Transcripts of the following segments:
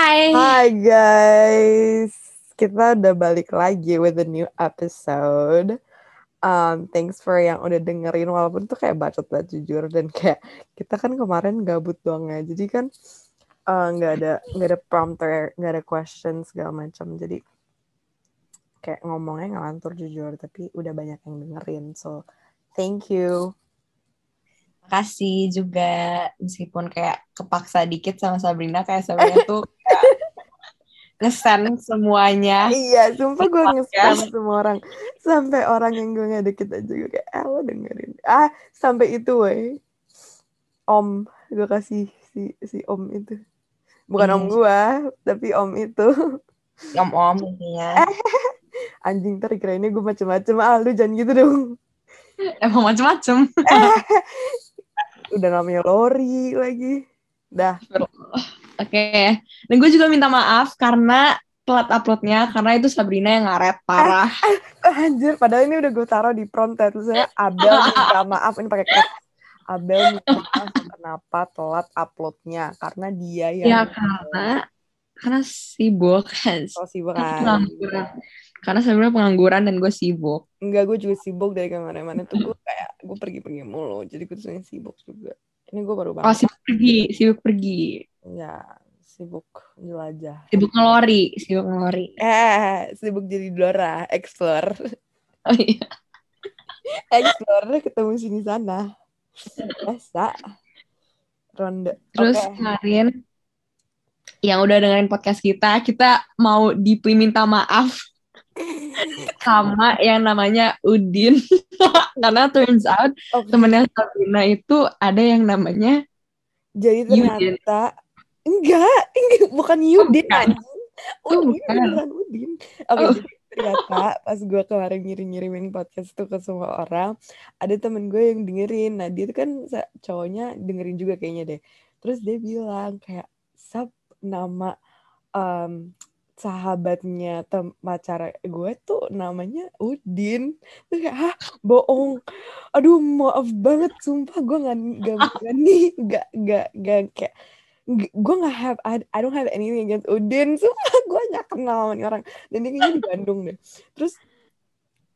Hai. Hai guys, kita udah balik lagi with a new episode. Um, thanks for yang udah dengerin walaupun tuh kayak bacot banget jujur. Dan kayak kita kan kemarin gabut doang ya, jadi kan uh, nggak uh, ada nggak ada prompter, nggak ada questions segala macam, jadi kayak ngomongnya ngelantur jujur, tapi udah banyak yang dengerin, so thank you. Makasih juga. Meskipun kayak kepaksa dikit sama Sabrina kayak Sabrina tuh ngesan semuanya. Iya, sumpah gue ngesan semua orang. Sampai orang yang gue gak deket aja gue kayak, ah lo dengerin. Ah, sampai itu weh. Om, gue kasih si, si om itu. Bukan hmm. om iya. gue, tapi om itu. Om-om intinya. Anjing ntar ini gue macem-macem. Ah, lu jangan gitu dong. Emang macem-macem. Udah namanya Lori lagi. Dah. Oke, okay. dan gue juga minta maaf karena telat uploadnya karena itu Sabrina yang ngaret parah. Eh, eh, anjir, padahal ini udah gue taruh di prompt terus saya Abel minta maaf ini pakai cap. Abel minta maaf kenapa telat uploadnya karena dia yang. Ya karena karena sibuk kan. Oh sibuk kan. Karena Sabrina pengangguran dan gue sibuk. Enggak, gue juga sibuk dari ke mana-mana tuh gue kayak gue pergi-pergi mulu, jadi gue tuh sibuk juga. Ini gue baru banget. Oh, sibuk pergi, sibuk pergi. Ya, sibuk jelajah. Sibuk ngelori, sibuk ngelori. Eh, sibuk jadi Dora, explore. Oh iya. explore ketemu sini sana. Biasa. Ronde. Terus okay. kemarin yang udah dengerin podcast kita, kita mau diminta maaf sama yang namanya Udin karena turns out okay. temennya Sabrina itu ada yang namanya jadi ternyata Enggak, enggak bukan Yudin oh, anjing. Oh, Udin, bukan Udin. Oke, okay, oh. jadi ternyata pas gue kemarin ngirim-ngirimin podcast tuh ke semua orang, ada temen gue yang dengerin. Nah, dia tuh kan cowoknya dengerin juga kayaknya deh. Terus dia bilang kayak, Sab, nama um, sahabatnya tem pacar gue tuh namanya Udin tuh kayak hah bohong aduh maaf banget sumpah gue nggak nggak nggak nggak nggak kayak gue nggak have I, I don't have anything against Udin. Sumpah gue nggak kenal sama orang. Dan dia kayaknya di Bandung deh. Terus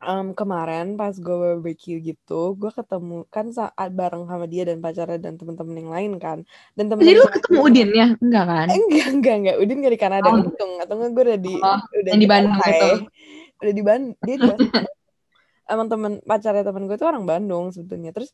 um, kemarin pas gue barbecue gitu gue ketemu kan saat bareng sama dia dan pacarnya dan temen-temen yang lain kan. Dan temen jadi lu ketemu Udin ya? Enggak kan? Enggak enggak enggak. Udin gak di Kanada oh. untung. Atau enggak gue udah di oh, udah di, di Bandung itu udah di Bandung dia di Bandung. Emang temen pacarnya temen gue tuh orang Bandung sebetulnya. Terus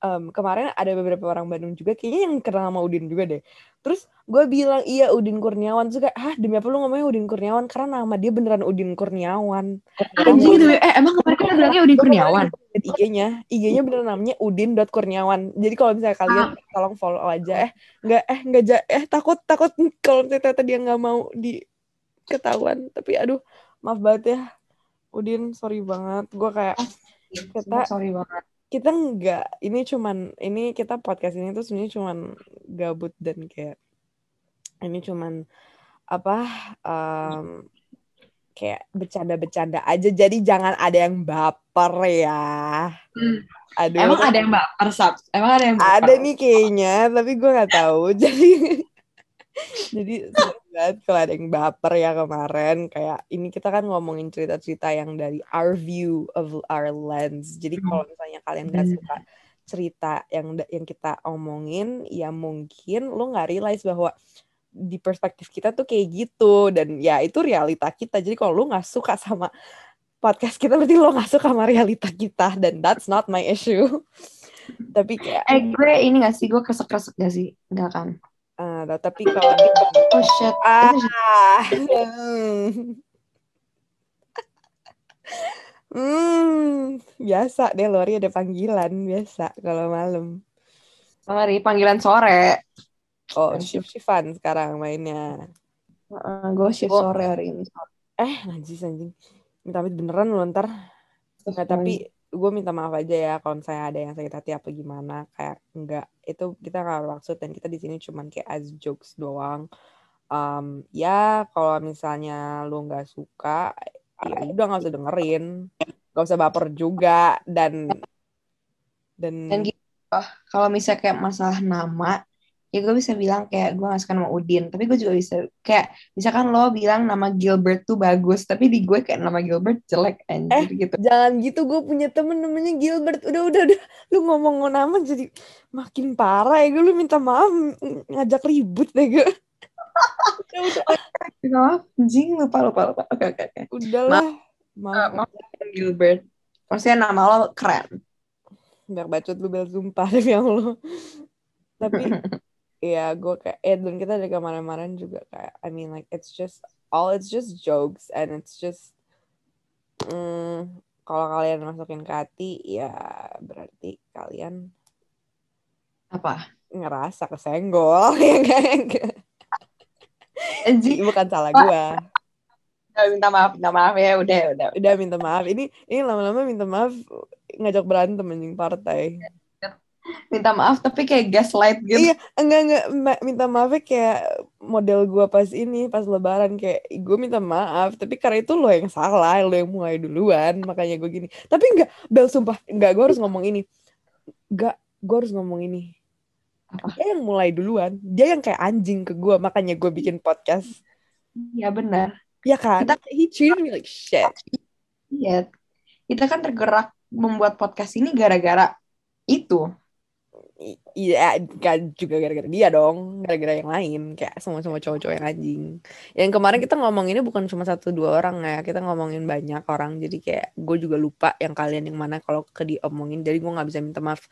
um, kemarin ada beberapa orang Bandung juga kayaknya yang kenal sama Udin juga deh. Terus gue bilang iya Udin Kurniawan. Juga ah demi apa lu ngomongnya Udin Kurniawan? Karena nama dia beneran Udin Kurniawan. Anjing gitu eh emang kemarin kan bilangnya Udin Kurniawan? IG-nya IG-nya beneran namanya Udin dot Kurniawan. Jadi kalau misalnya kalian ah. tolong follow aja eh. Nggak eh nggak eh takut takut kalau ternyata dia nggak mau di ketahuan. Tapi aduh maaf banget ya Udin. Sorry banget. Gue kayak kita sorry banget kita nggak ini cuman ini kita podcast ini tuh sebenarnya cuman gabut dan kayak ini cuman apa um, kayak bercanda-bercanda aja. Jadi jangan ada yang baper ya. Hmm. Aduh, emang ada yang baper sab? Emang ada yang baper? ada nih kayaknya tapi gue nggak tahu. Jadi jadi banget kalau ada yang baper ya kemarin. Kayak ini kita kan ngomongin cerita-cerita yang dari our view of our lens. Jadi hmm. kalau misalnya kalian gak hmm. suka cerita yang yang kita omongin ya mungkin lo nggak realize bahwa di perspektif kita tuh kayak gitu. Dan ya itu realita kita. Jadi kalau lo nggak suka sama podcast kita berarti lo nggak suka sama realita kita. Dan that's not my issue. Tapi kayak eh gue ini gak sih? Gue kesek kesek gak sih? Nggak kan Uh, tapi kalau oh shit. Ah. Hmm biasa deh Lori ada panggilan biasa kalau malam. Lori panggilan sore. Oh shift shiftan sekarang mainnya. Uh, gue shift oh. sore hari ini. Eh najis anjing. Minta amit beneran lo ntar. Nggak tapi gue minta maaf aja ya kalau saya ada yang sakit hati apa gimana. Kayak enggak itu kita nggak maksud dan kita di sini cuman kayak as jokes doang. Um, ya kalau misalnya lu nggak suka ya udah nggak usah dengerin. Nggak usah baper juga dan dan dan gitu, kalau misalnya kayak masalah nama ya gue bisa bilang kayak gue gak suka nama Udin tapi gue juga bisa kayak misalkan lo bilang nama Gilbert tuh bagus tapi di gue kayak nama Gilbert jelek anjir Eh, gitu Jangan gitu, gue punya temen namanya Gilbert. Udah, udah, udah. Lu ngomong nama jadi makin parah ya. Gue lu minta maaf ng- ngajak ribut deh gue. udah, udah. maaf anjing lupa lupa lupa oke oke oke Udahlah. Eh, Maaf. maaf Gilbert maksudnya nama lo keren Biar bacot lu bel sumpah demi Allah. Tapi ya gue kayak eh dan kita dari kemarin-kemarin juga kayak I mean like it's just all it's just jokes and it's just mm, kalau kalian masukin ke hati ya berarti kalian apa? ngerasa kesenggol ya kan? Bukan salah gue Udah, minta maaf minta maaf ya udah udah. Udah minta maaf. Ini ini lama-lama minta maaf ngajak berantem anjing partai minta maaf tapi kayak gaslight gitu. Iya, enggak enggak. Ma- minta maafnya kayak model gua pas ini pas lebaran. Kayak gue minta maaf tapi karena itu lo yang salah lo yang mulai duluan makanya gue gini. Tapi enggak Bel sumpah enggak gue harus ngomong ini. Enggak gue harus ngomong ini. Apa? dia yang mulai duluan dia yang kayak anjing ke gue makanya gue bikin podcast. Iya benar. Ya kan? Kita- he treated me like shit. Iya. Kita kan tergerak membuat podcast ini gara-gara itu Iya, kan juga gara-gara dia dong, gara-gara yang lain, kayak semua-semua cowok-cowok yang anjing. Yang kemarin kita ngomong ini bukan cuma satu dua orang ya, kita ngomongin banyak orang, jadi kayak gue juga lupa yang kalian yang mana kalau ke diomongin, jadi gue nggak bisa minta maaf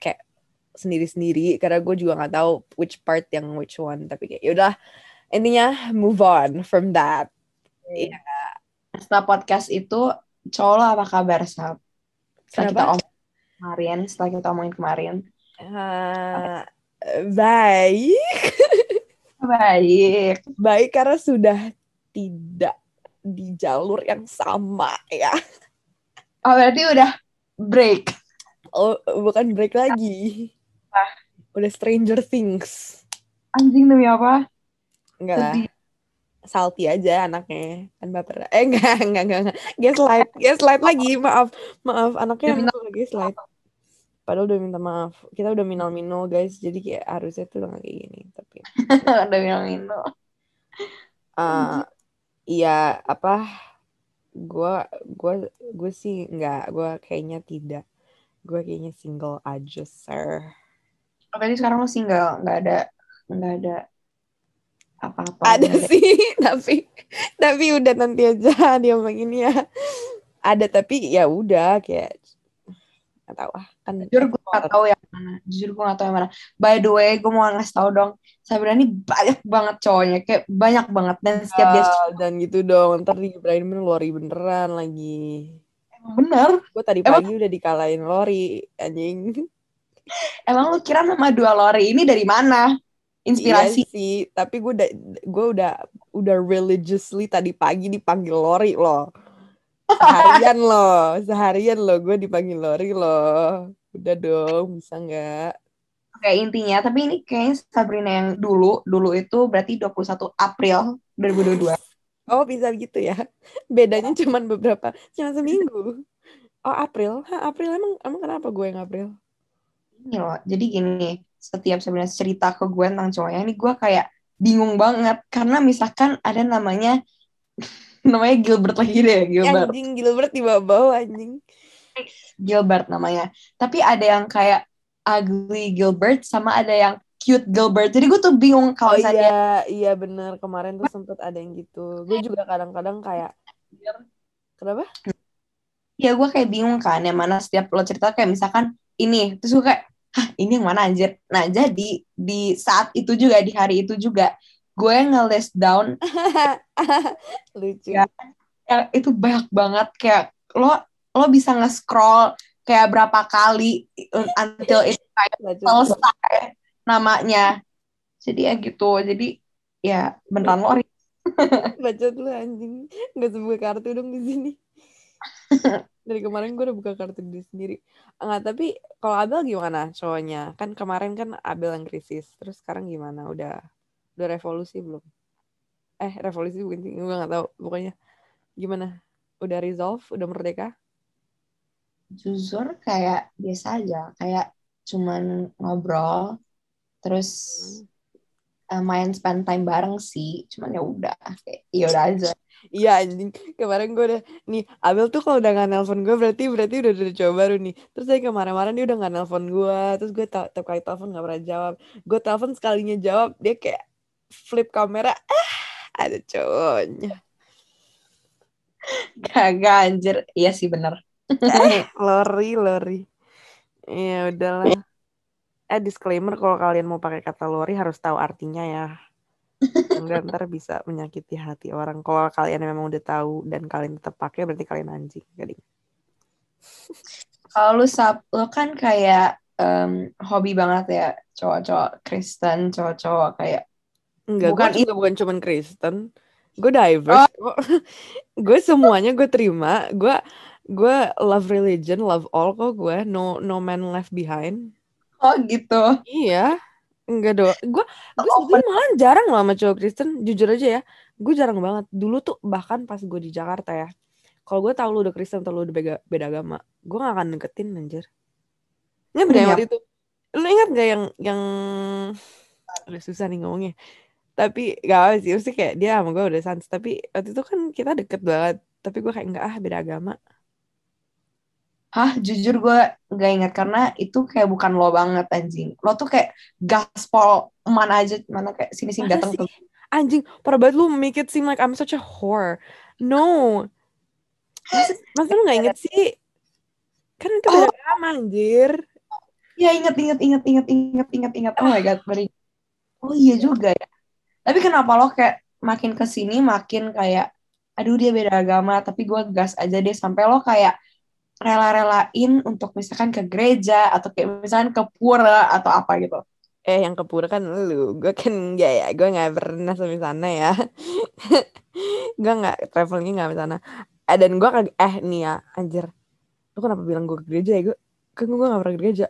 kayak sendiri-sendiri karena gue juga nggak tahu which part yang which one, tapi kayak yaudah intinya move on from that. Iya. setelah podcast itu cowok apa kabar Sab? Setelah kita Kenapa? omongin kemarin setelah kita omongin kemarin Eh, baik. baik baik karena sudah tidak di jalur yang sama ya. oh berarti udah break Oh, bukan break lagi. Ah. Udah Stranger Things. anjing demi apa Enggak lah. Salty aja anaknya. Kan baper. Eh enggak, enggak, enggak. enggak. Gaslight. Gaslight lagi. Maaf. Maaf. Anaknya emang suka gaslight. Padahal udah minta maaf. Kita udah minal-minal guys. Jadi kayak harusnya tuh nggak kayak gini. Tapi udah bilang Mino uh, iya apa gua gua gue sih nggak gue kayaknya tidak gue kayaknya single aja sir oh, sekarang lo single nggak ada nggak ada apa-apa ada sih tapi tapi udah nanti aja dia ini ya ada tapi ya udah kayak nggak tahu ah kan jujur gue gak tahu yang mana. Jujur gue gak tahu yang mana. By the way gue mau ngasih tahu dong Sabrina ini banyak banget cowoknya kayak banyak banget. Dan setiap dia Ah, dan gitu dong. Ntar dikirain bener Lori beneran lagi. Emang bener? Gue tadi Emang- pagi udah dikalahin Lori anjing. Emang lu kira nama dua Lori ini dari mana? Inspirasi. Iya sih, tapi gue udah gue udah udah religiously tadi pagi dipanggil Lori loh. Seharian loh, seharian loh gue dipanggil Lori loh. Udah dong, bisa nggak? kayak intinya tapi ini kayaknya Sabrina yang dulu dulu itu berarti 21 April 2022 Oh bisa gitu ya? Bedanya cuman beberapa, cuma seminggu. Oh April, Hah, April emang emang kenapa gue yang April? ini loh jadi gini setiap Sabrina cerita ke gue tentang cowoknya ini gue kayak bingung banget karena misalkan ada namanya namanya Gilbert lagi deh Gilbert Anjing Gilbert di bawah anjing. Gilbert namanya. Tapi ada yang kayak ugly Gilbert sama ada yang cute Gilbert. Jadi gue tuh bingung Oh kalau misalnya iya, iya bener kemarin tuh sempet ada yang gitu. Gue juga kadang-kadang kayak kenapa? ya gue kayak bingung kan yang mana setiap lo cerita kayak misalkan ini terus gue kayak hah ini yang mana anjir. Nah jadi di saat itu juga di hari itu juga gue nge-list down Lucu. Ya. yang itu banyak banget kayak lo lo bisa nge-scroll kayak berapa kali until itu kayak selesai namanya. Jadi ya gitu. Jadi ya beneran lo Bacot lu anjing. Gak sebuah kartu dong di sini. Dari kemarin gue udah buka kartu diri sendiri. Enggak, tapi kalau Abel gimana cowoknya? Kan kemarin kan Abel yang krisis. Terus sekarang gimana? Udah udah revolusi belum? Eh, revolusi bukan. Gue gak tahu. Pokoknya gimana? Udah resolve? Udah merdeka? jujur kayak biasa aja kayak cuman ngobrol terus uh, main spend time bareng sih cuman ya udah kayak ya udah aja Iya anjing kemarin gue udah nih Abel tuh kalau udah gak nelpon gue berarti berarti udah udah coba baru nih terus saya kemarin-kemarin dia udah gak nelpon gue terus gue tiap kali telepon gak pernah jawab gue telepon sekalinya jawab dia kayak flip kamera ah ada cowoknya. Gak anjir. Iya sih bener. Eh, lori lori. Ya udahlah. Eh disclaimer kalau kalian mau pakai kata lori harus tahu artinya ya. Enggak ntar bisa menyakiti hati orang. Kalau kalian memang udah tahu dan kalian tetap pakai berarti kalian anjing gading kalau lu sab lu kan kayak um, hobi banget ya. Cowok-cowok Kristen cowok-cowok kayak enggak bukan gue juga bukan cuman Kristen gue diverse oh. gue semuanya gue terima gue gue love religion love all kok gue no no man left behind oh gitu iya Enggak dong. Gue gue sebetulnya malah jarang loh sama cowok Kristen. Jujur aja ya. Gue jarang banget. Dulu tuh bahkan pas gue di Jakarta ya. Kalau gue tahu lu udah Kristen atau lu udah beda, beda agama. Gue gak akan deketin anjir. Ingat gak yang waktu itu? Lu ingat gak yang yang susah nih ngomongnya. Tapi gak apa sih. Mesti kayak dia sama gue udah sans. Tapi waktu itu kan kita deket banget. Tapi gue kayak enggak ah beda agama. Hah, jujur gue gak ingat karena itu kayak bukan lo banget anjing. Lo tuh kayak gaspol mana aja, mana kayak sini-sini datang ke Anjing, parah banget lu make it seem like I'm such a whore. No. Masa, masa lu gak inget sih? Kan itu oh. beda lama anjir. Ya inget, inget, inget, inget, inget, inget, inget. Oh my God, beri. Oh iya juga ya. Tapi kenapa lo kayak makin ke sini makin kayak, aduh dia beda agama, tapi gue gas aja deh. Sampai lo kayak, rela-relain untuk misalkan ke gereja atau kayak misalkan ke pura atau apa gitu? Eh yang ke pura kan lu, gue kan enggak ya, gue nggak pernah sampai sana ya. gue nggak travelingnya nggak sana. Eh, dan gue eh nih ya anjir, lu kenapa bilang gue ke gereja ya gue? Kan gue nggak pernah ke gereja.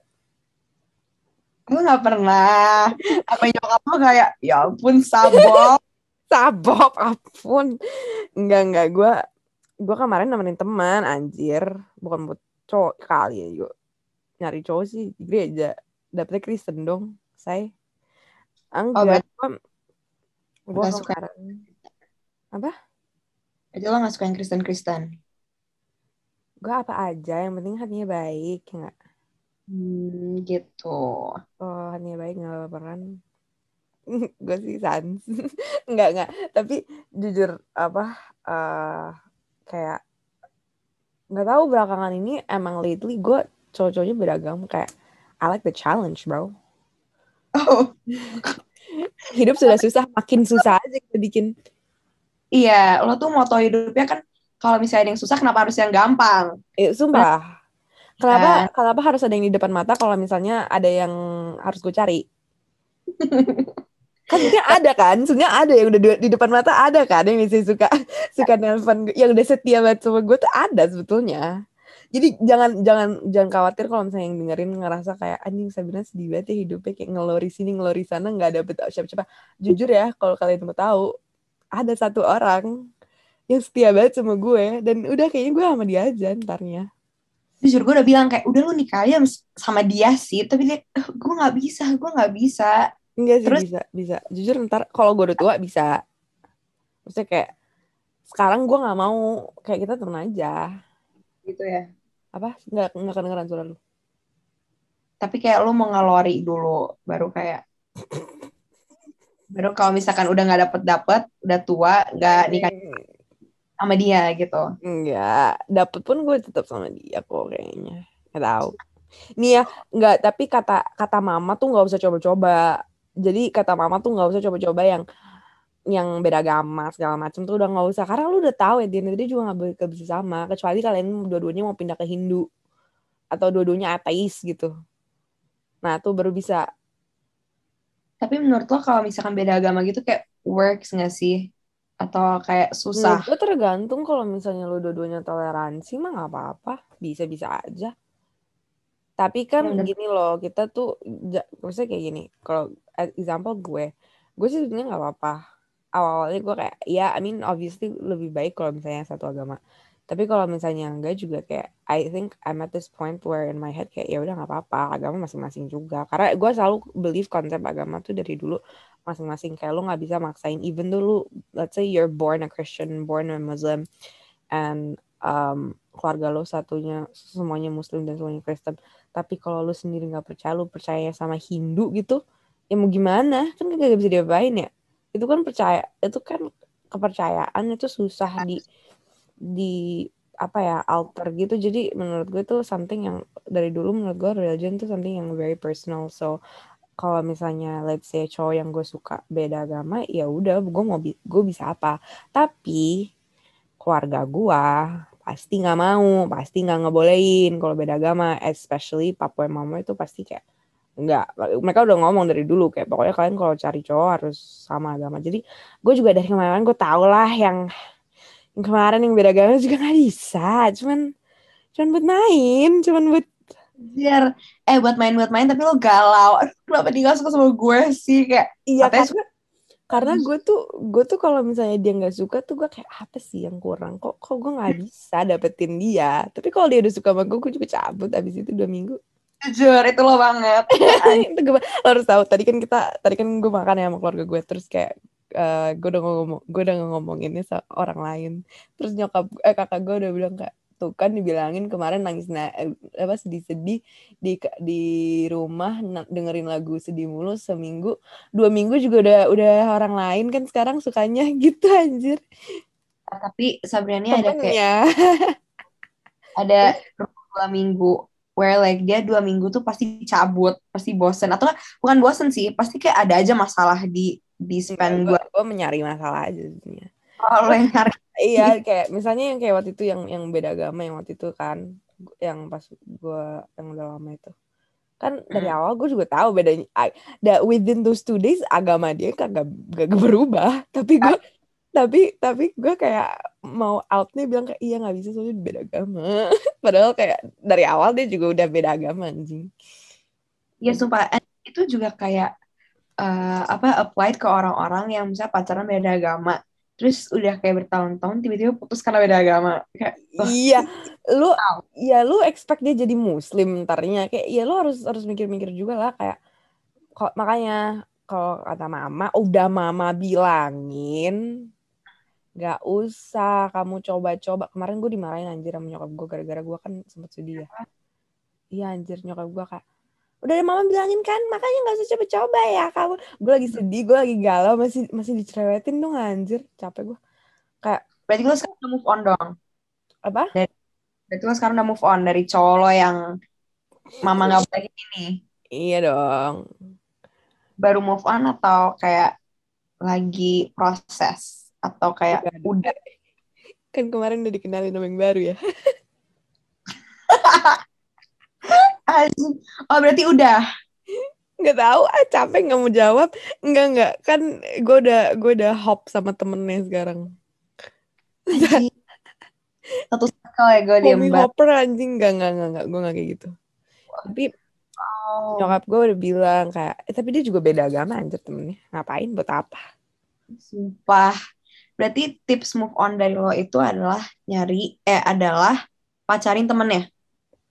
Gue nggak pernah. Apa nyokap lo kayak, ya ampun sabok. sabok, ampun. Enggak enggak gue gue kemarin nemenin teman anjir. Bukan buat cowok kali ya gue nyari cowok sih di gereja. Dapetnya Kristen dong saya enggak oh, gue gue suka. apa? Aja lo gak suka yang Kristen Kristen gue apa aja yang penting hatinya baik ya nggak hmm, gitu. Oh hatinya baik nggak apa-apa kan gue sih sans. Nggak nggak. Tapi jujur apa uh, kayak nggak tahu belakangan ini emang lately gue cowok-cowoknya beragam. Kayak I like the challenge bro. Oh. hidup sudah susah makin susah aja kita bikin. Iya lo tuh moto hidupnya kan kalau misalnya ada yang susah kenapa harus yang gampang? Eh, sumpah kenapa yeah. kenapa harus ada yang di depan mata kalau misalnya ada yang harus gue cari. Kan sebenarnya ada kan? Sebenarnya ada yang udah di depan mata ada kan yang masih suka suka nelfon yang udah setia banget sama gue tuh ada sebetulnya. Jadi jangan jangan jangan khawatir kalau misalnya yang dengerin ngerasa kayak anjing Sabina sedih banget ya hidupnya kayak ngelori sini ngelori sana nggak dapet siapa-siapa. Jujur ya kalau kalian mau tahu ada satu orang yang setia banget sama gue dan udah kayaknya gue sama dia aja ntarnya jujur gue udah bilang kayak udah lu nikah aja sama dia sih tapi dia gue nggak bisa gue nggak bisa Enggak sih Terus, bisa, bisa. Jujur ntar kalau gue udah tua bisa. Maksudnya kayak sekarang gue nggak mau kayak kita temen aja. Gitu ya. Apa? Nggak nggak kedengeran suara lu. Tapi kayak lu mau ngelori dulu baru kayak baru kalau misalkan udah nggak dapet dapet udah tua nggak nikah sama dia gitu. Enggak, dapet pun gue tetap sama dia kok kayaknya. Gak tahu. Nih ya, nggak tapi kata kata mama tuh nggak usah coba-coba. Jadi kata mama tuh nggak usah coba-coba yang yang beda agama segala macam tuh udah nggak usah. Karena lu udah tahu ya dia dia juga nggak bisa sama. Kecuali kalian dua-duanya mau pindah ke Hindu. Atau dua-duanya ateis gitu. Nah tuh baru bisa. Tapi menurut lo kalau misalkan beda agama gitu kayak works nggak sih atau kayak susah? Menurut tergantung kalau misalnya lu dua-duanya toleransi mah nggak apa-apa bisa-bisa aja tapi kan ya, gini loh, kita tuh maksudnya kayak gini. Kalau example gue, gue sih sebenarnya nggak apa-apa. Awal-awalnya gue kayak ya, I mean obviously lebih baik kalau misalnya satu agama. tapi kalau misalnya enggak juga kayak I think I'm at this point where in my head kayak ya udah nggak apa-apa agama masing-masing juga karena gue selalu believe konsep agama tuh dari dulu masing-masing. Kayak lu nggak bisa maksain. Even dulu let's say you're born a Christian born a Muslim and um, keluarga lo satunya semuanya Muslim dan semuanya Kristen tapi kalau lu sendiri nggak percaya lu percaya sama Hindu gitu ya mau gimana? Kan gak bisa diapain ya. Itu kan percaya itu kan kepercayaan itu susah di di apa ya alter gitu. Jadi menurut gue itu something yang dari dulu menurut gue religion itu something yang very personal. So kalau misalnya let's say cowok yang gue suka beda agama ya udah gue mau gue bisa apa tapi keluarga gue pasti nggak mau pasti nggak ngebolehin kalau beda agama especially papa mama itu pasti kayak Enggak, mereka udah ngomong dari dulu kayak pokoknya kalian kalau cari cowok harus sama agama. Jadi gue juga dari kemarin gue tau lah yang, yang kemarin yang beda agama juga gak bisa. Cuman cuman buat main, cuman buat biar eh buat main buat main tapi lo galau. kenapa dia gak suka sama gue sih? Kayak iya karena, karena gue tuh gue tuh kalau misalnya dia nggak suka tuh gue kayak apa sih yang kurang? Kok kok gue nggak bisa dapetin dia? Tapi kalau dia udah suka sama gue gue juga cabut abis itu dua minggu. Jujur itu lo banget. Itu gue lo harus tahu tadi kan kita tadi kan gue makan ya sama keluarga gue terus kayak uh, gue udah ngomong gue udah ngomonginnya sama orang lain. Terus nyokap eh kakak gue udah bilang kayak tuh kan dibilangin kemarin nangis na eh, apa sedih-sedih di di rumah dengerin lagu sedih mulu seminggu. Dua minggu juga udah udah orang lain kan sekarang sukanya gitu anjir. Tapi Sabriani ada kayak ada dua minggu where like dia dua minggu tuh pasti cabut, pasti bosen. Atau bukan bosen sih, pasti kayak ada aja masalah di di span gue. Gue mencari masalah aja sebenarnya. Oh, iya, kayak misalnya yang kayak waktu itu yang yang beda agama yang waktu itu kan, yang pas gue yang udah lama itu. Kan dari hmm. awal gue juga tahu bedanya. That within those two days agama dia kagak gak berubah, tapi gue tapi tapi gue kayak mau out nih bilang kayak iya nggak bisa soalnya beda agama padahal kayak dari awal dia juga udah beda agama anjing ya sumpah itu juga kayak uh, apa applied ke orang-orang yang misalnya pacaran beda agama terus udah kayak bertahun-tahun tiba-tiba putus karena beda agama kayak iya lu ya lu expect dia jadi muslim ntarnya kayak ya lu harus harus mikir-mikir juga lah kayak kok makanya kalau kata mama udah mama bilangin Gak usah kamu coba-coba. Kemarin gue dimarahin anjir sama nyokap gue gara-gara gue kan sempet sedih ya. Iya anjir nyokap gue kak. Udah ada mama bilangin kan, makanya gak usah coba-coba ya kamu. Gue lagi sedih, gue lagi galau, masih masih dicerewetin dong anjir. Capek gue. Kayak. Berarti lo sekarang udah move on dong? Apa? Dari, berarti lo sekarang udah move on dari cowok lo yang mama gak boleh ini? Iya dong. Baru move on atau kayak lagi proses? atau kayak udah, udah. kan kemarin udah dikenalin nama yang baru ya oh berarti udah? Nggak tahu ah capek nggak mau jawab. Nggak nggak. Kan gue udah gue udah hop sama temennya sekarang. Satu circle ya gue diem hopper anjing. Nggak nggak nggak nggak. Gue nggak kayak gitu. Tapi oh. nyokap gue udah bilang kayak eh, tapi dia juga beda agama anjir temennya. Ngapain buat apa? Sumpah. Berarti tips move on dari lo itu adalah nyari eh adalah pacarin temennya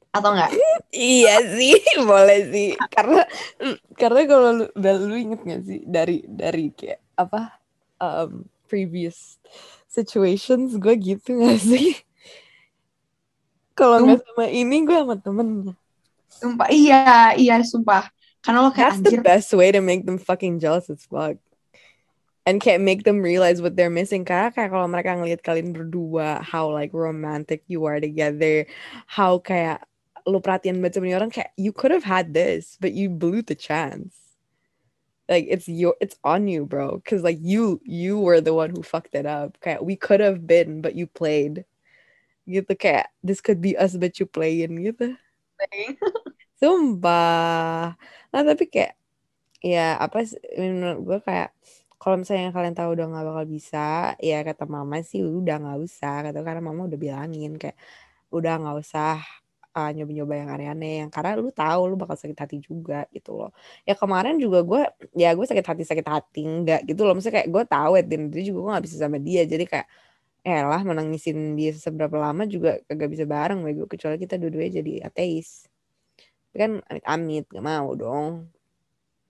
atau enggak? iya sih, boleh sih. Karena karena kalau lu, lu inget gak sih dari dari kayak apa um, previous situations gue gitu gak sih? Kalau nggak sama ini gue sama temennya. Sumpah, iya, iya, sumpah. Karena lo kayak That's anjir. the best way to make them fucking jealous as fuck and can't make them realize what they're missing karena kayak kalau mereka ngelihat kalian berdua how like romantic you are together how kayak lu perhatian banget sama orang kayak you could have had this but you blew the chance. Like it's your it's on you bro. Because like you you were the one who fucked it up. Kayak we could have been but you played. Gitu kayak this could be us but you playing gitu. Sumpah. Nah tapi kayak ya apa sih menurut gue kayak kalau misalnya kalian tahu udah nggak bakal bisa ya kata mama sih udah nggak usah kata karena mama udah bilangin kayak udah nggak usah uh, nyoba-nyoba yang aneh-aneh yang karena lu tahu lu bakal sakit hati juga gitu loh. Ya kemarin juga gue ya gue sakit hati sakit hati enggak gitu loh. Maksudnya kayak gue tahu at the juga gue nggak bisa sama dia. Jadi kayak eh lah menangisin dia seberapa lama juga kagak bisa bareng bego kecuali kita dua-duanya jadi ateis. Tapi kan amit-amit gak mau dong.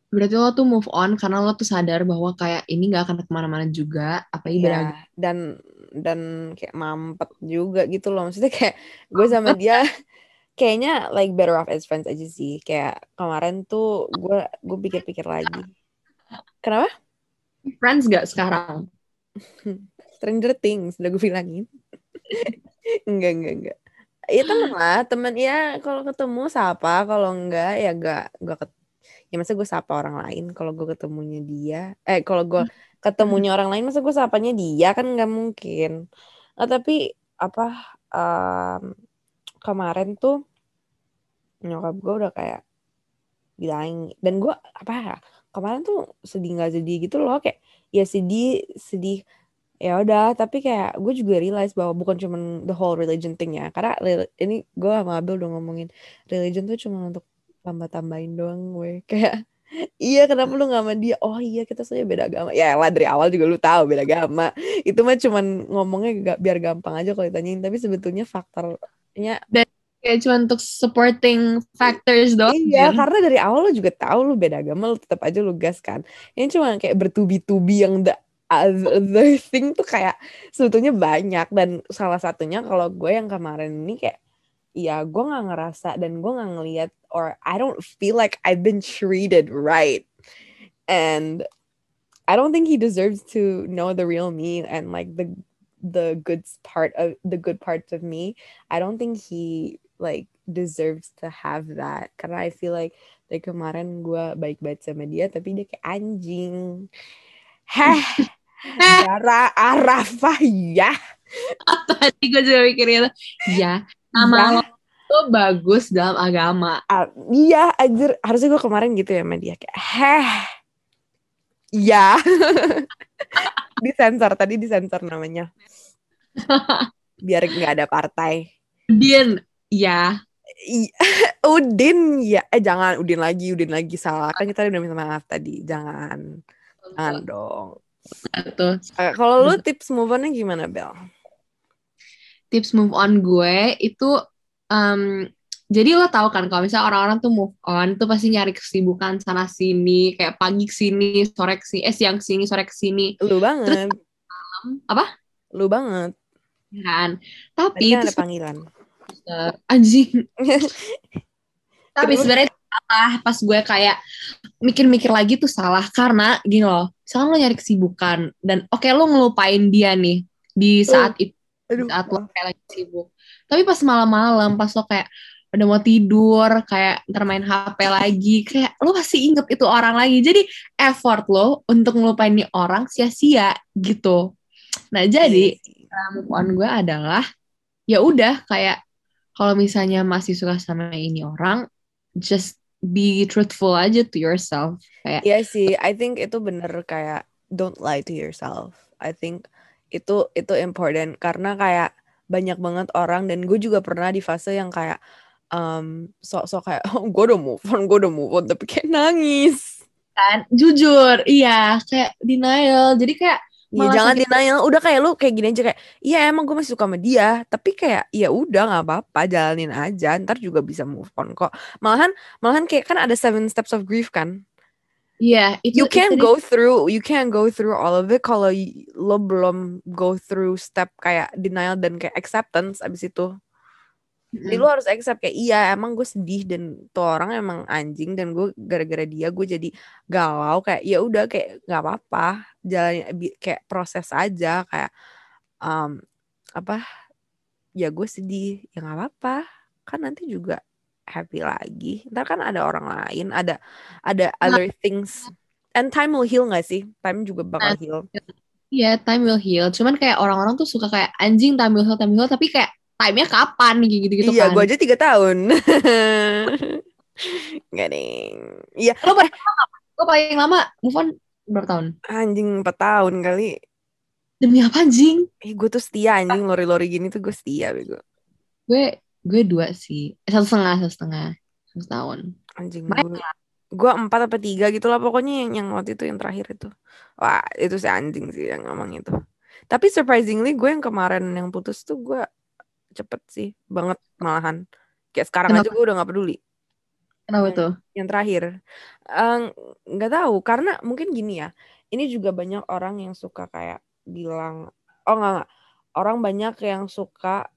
Berarti lo tuh move on karena lo tuh sadar bahwa kayak ini gak akan ke mana-mana juga. Apa ini ya, dan dan kayak mampet juga gitu loh. Maksudnya kayak gue sama dia kayaknya like better off as friends aja sih. Kayak kemarin tuh gue gue pikir-pikir lagi. Kenapa? Friends gak sekarang? Stranger Things udah gue bilangin. Enggak enggak enggak ya temen lah temen. Ya kalau ketemu sapa kalau enggak ya enggak enggak ket... ya masa gue sapa orang lain kalau gue ketemunya dia. Eh kalau gue ketemunya orang lain masa gue sapanya dia? Kan nggak mungkin. Nah, tapi apa um, kemarin tuh nyokap gue udah kayak bilang dan gue apa ya kemarin tuh sedih nggak sedih gitu loh kayak ya sedih sedih ya udah tapi kayak gue juga realize bahwa bukan cuma the whole religion thing ya karena ini gue sama Abel udah ngomongin religion tuh cuma untuk tambah tambahin doang gue kayak iya kenapa lu gak sama dia? Oh iya kita saja beda agama. Ya lah dari awal juga lu tahu beda agama. Itu mah cuman ngomongnya biar gampang aja kalau ditanyain tapi sebetulnya faktornya dan kayak cuma untuk supporting factors doang iya karena dari awal lu juga tahu lu beda agama lu tetap aja lu gas kan. Ini cuma kayak bertubi-tubi yang the other thing tuh kayak sebetulnya banyak. Dan salah satunya kalau gue yang kemarin ini kayak ya gue nggak ngerasa dan gue nggak ngeliat or I don't feel like I've been treated right. And I don't think he deserves to know the real me and like the the good part of the good parts of me. I don't think he like deserves to have that karena I feel like dari kemarin gue baik-baik sama dia tapi dia kayak anjing heh Dara Arafah ya. Tadi gue juga mikirnya ya nama ya. lo tuh bagus dalam agama. Uh, iya, anjir. Harusnya gue kemarin gitu ya sama dia kayak heh. Ya. disensor tadi disensor namanya. Biar nggak ada partai. Udin, ya. Udin ya. Eh jangan Udin lagi, Udin lagi salah. Kan kita udah minta maaf tadi. Jangan. Jangan dong. Tuh. Uh, kalau lu tips move on gimana, Bel? Tips move on gue itu um, jadi lo tau kan kalau misalnya orang-orang tuh move on tuh pasti nyari kesibukan sana sini kayak pagi ke sini, sore ke sini, eh siang ke sini, sore ke sini. Lu banget. Terus, apa? Lu banget. Kan. Tapi kan ada panggilan. Anjing. Tapi sebenarnya salah. Pas gue kayak mikir-mikir lagi tuh salah. Karena gini loh misalkan lo nyari kesibukan dan oke okay, lo ngelupain dia nih di saat uh, itu aduh. saat lo kayak lagi sibuk. Tapi pas malam-malam pas lo kayak udah mau tidur kayak ntar main HP lagi kayak lo pasti inget itu orang lagi. Jadi effort lo untuk ngelupain nih orang sia-sia gitu. Nah jadi uh, move on gue adalah ya udah kayak kalau misalnya masih suka sama ini orang just be truthful aja to yourself. Kayak, iya sih, I think itu bener kayak don't lie to yourself. I think itu itu important karena kayak banyak banget orang dan gue juga pernah di fase yang kayak um, sok-sok kayak oh, gue udah move on, gue udah move on tapi kayak nangis. Kan, jujur, iya kayak denial. Jadi kayak Ya, jangan sakit. denial udah kayak lu kayak gini aja kayak iya emang gue masih suka sama dia. Tapi kayak ya udah nggak apa-apa jalanin aja ntar juga bisa move on kok. Malahan malahan kayak kan ada seven steps of grief kan? Iya, yeah, you can't itu, go through, you can't go through all of it kalau lo belum go through step kayak denial dan kayak acceptance abis itu. Jadi lu harus accept kayak iya emang gue sedih dan tuh orang emang anjing dan gue gara-gara dia gue jadi galau. Kayak ya udah kayak nggak apa-apa jalan kayak proses aja kayak um, apa ya gue sedih ya nggak apa-apa kan nanti juga happy lagi ntar kan ada orang lain ada ada nah. other things and time will heal gak sih time juga bakal nah, heal Iya, yeah, time will heal. Cuman kayak orang-orang tuh suka kayak anjing time will heal, time will heal. Tapi kayak time-nya kapan gitu-gitu iya, kan. Iya, gue aja tiga tahun. Gak nih. Iya. Lo paling lama Lo paling lama move on berapa tahun? Anjing empat tahun kali. Demi apa anjing? Eh, gue tuh setia anjing lori-lori gini tuh gue setia bego. Gue gue dua sih. Eh, satu setengah, satu setengah. Satu tahun. Anjing gue. Gue empat apa tiga gitu lah pokoknya yang, yang waktu itu yang terakhir itu. Wah itu si anjing sih yang ngomong itu. Tapi surprisingly gue yang kemarin yang putus tuh gue cepet sih banget malahan. Kayak sekarang Kenapa? aja gue udah gak peduli. Kenapa Yang- tuh? Yang terakhir nggak tahu karena mungkin gini ya. Ini juga banyak orang yang suka kayak bilang oh nggak nggak. orang banyak yang suka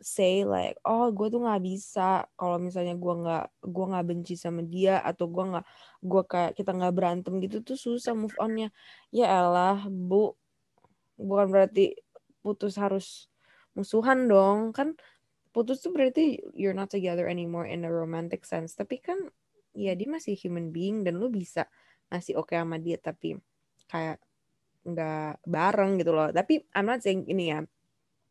say like oh gue tuh nggak bisa kalau misalnya gue nggak gue nggak benci sama dia atau gue nggak gue kayak kita nggak berantem gitu tuh susah move onnya ya elah bu bukan berarti putus harus musuhan dong kan putus tuh berarti you're not together anymore in a romantic sense. Tapi kan ya dia masih human being dan lu bisa masih oke sama dia tapi kayak nggak bareng gitu loh. Tapi I'm not saying ini ya.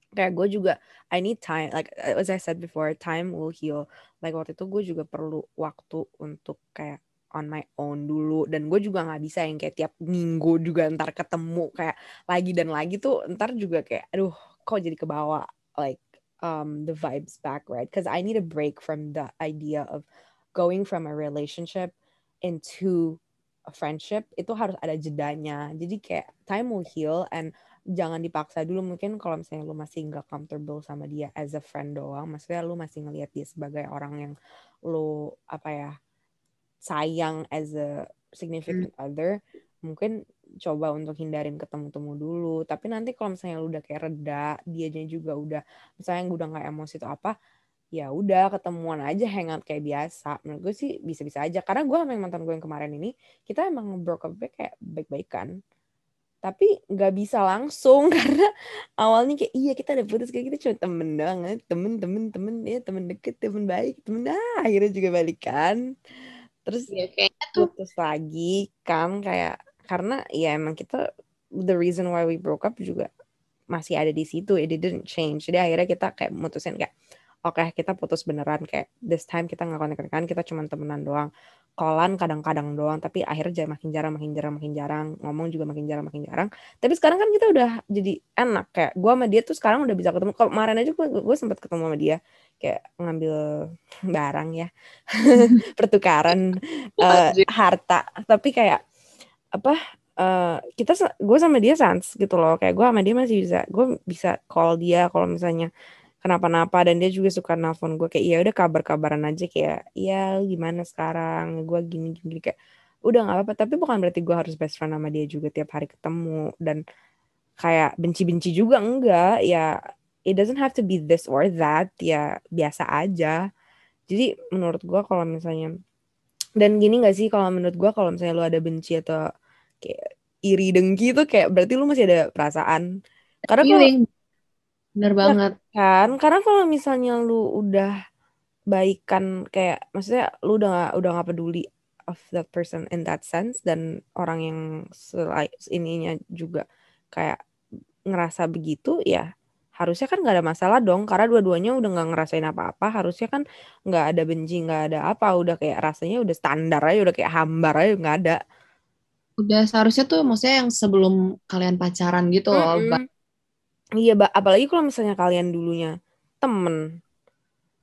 Kayak gue juga I need time. Like as I said before time will heal. Like waktu itu gue juga perlu waktu untuk kayak on my own dulu. Dan gue juga nggak bisa yang kayak tiap minggu juga ntar ketemu. Kayak lagi dan lagi tuh ntar juga kayak aduh kok jadi kebawa? Like um the vibes back right? Because I need a break from the idea of going from a relationship into a friendship. Itu harus ada jedanya. Jadi kayak time will heal and jangan dipaksa dulu. Mungkin kalau misalnya lu masih nggak comfortable sama dia as a friend doang maksudnya lu masih ngelihat dia sebagai orang yang lu apa ya sayang as a significant other mungkin coba untuk hindarin ketemu-temu dulu. Tapi nanti kalau misalnya lu udah kayak reda dianya juga udah misalnya udah nggak emosi atau apa ya udah ketemuan aja hangout kayak biasa. Menurut gue sih bisa-bisa aja. Karena gue sama yang mantan gue yang kemarin ini kita emang broke up kayak baik-baikan tapi nggak bisa langsung karena awalnya kayak iya kita udah putus kayak kita cuma temen banget temen temen temen ya temen deket temen baik temen. Ah akhirnya juga balikan terus Ya, kayaknya tuh putus lagi kan kayak karena ya emang kita the reason why we broke up juga masih ada di situ it didn't change. Jadi akhirnya kita kayak mutusin kayak oke kita putus beneran kayak this time kita nggak connect kan kita cuma temenan doang. Kolan kadang-kadang doang tapi akhirnya jadi makin jarang makin jarang makin jarang. Ngomong juga makin jarang makin jarang. Tapi sekarang kan kita udah jadi enak kayak gue sama dia tuh sekarang udah bisa ketemu. Kalau kemarin aja gue gue sempat ketemu sama dia kayak ngambil barang ya pertukaran eh, harta. Tapi kayak apa eh, kita gue sama dia sans gitu loh. Kayak gue sama dia masih bisa gue bisa call dia kalau misalnya kenapa-napa. Dan dia juga suka nelfon gue kayak iya udah kabar-kabaran aja. Kayak iya gimana sekarang? Gue gini gini. Kayak udah nggak apa-apa. Tapi bukan berarti gue harus best friend sama dia juga tiap hari ketemu. Dan kayak benci-benci juga enggak. Ya it doesn't have to be this or that. Ya biasa aja. Jadi menurut gue kalau misalnya dan gini gak sih kalau menurut gue kalau misalnya lu ada benci atau kayak iri dengki tuh kayak berarti lu masih ada perasaan. Karena kalau bener banget. kan? Karena kalau misalnya lu udah baikan kayak maksudnya lu udah gak, udah gak peduli of that person in that sense dan orang yang selain ininya juga kayak ngerasa begitu ya harusnya kan nggak ada masalah dong karena dua-duanya udah nggak ngerasain apa-apa. Harusnya kan nggak ada benci nggak ada apa udah kayak rasanya udah standar aja udah kayak hambar aja nggak ada. Udah seharusnya tuh maksudnya yang sebelum kalian pacaran gitu loh Mm-mm. Ba- iya ba- apalagi kalau misalnya kalian dulunya temen.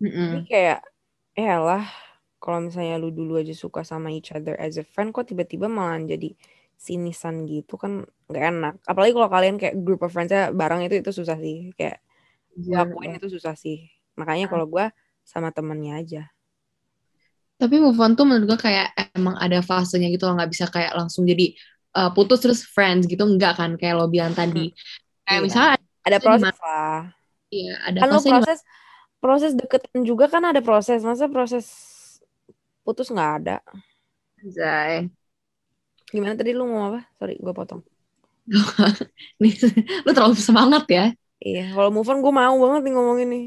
Mm-mm. Tapi kayak ya lah kalau misalnya lu dulu aja suka sama each other as a friend kok tiba-tiba malah jadi sinisan gitu? Kan nggak enak. Apalagi kalau kalian kayak group of friends-nya bareng itu itu susah sih. Kayak gue Iya, akuin itu susah sih. Makanya kalau gue sama temennya aja. Tapi move on tuh menurut gue kayak emang ada fasenya gitu loh, nggak bisa kayak langsung jadi uh, putus terus friends gitu, enggak kan kayak lo bilang tadi. Kayak Iya. misalnya ada proses lah. Iya, ada kan fase proses proses deketan juga kan ada proses. Masa proses putus nggak ada? Zai. gimana tadi lu ngomong apa? Sorry gue potong Nih, lu terlalu semangat ya. iya kalau move on gue mau banget nih ngomongin nih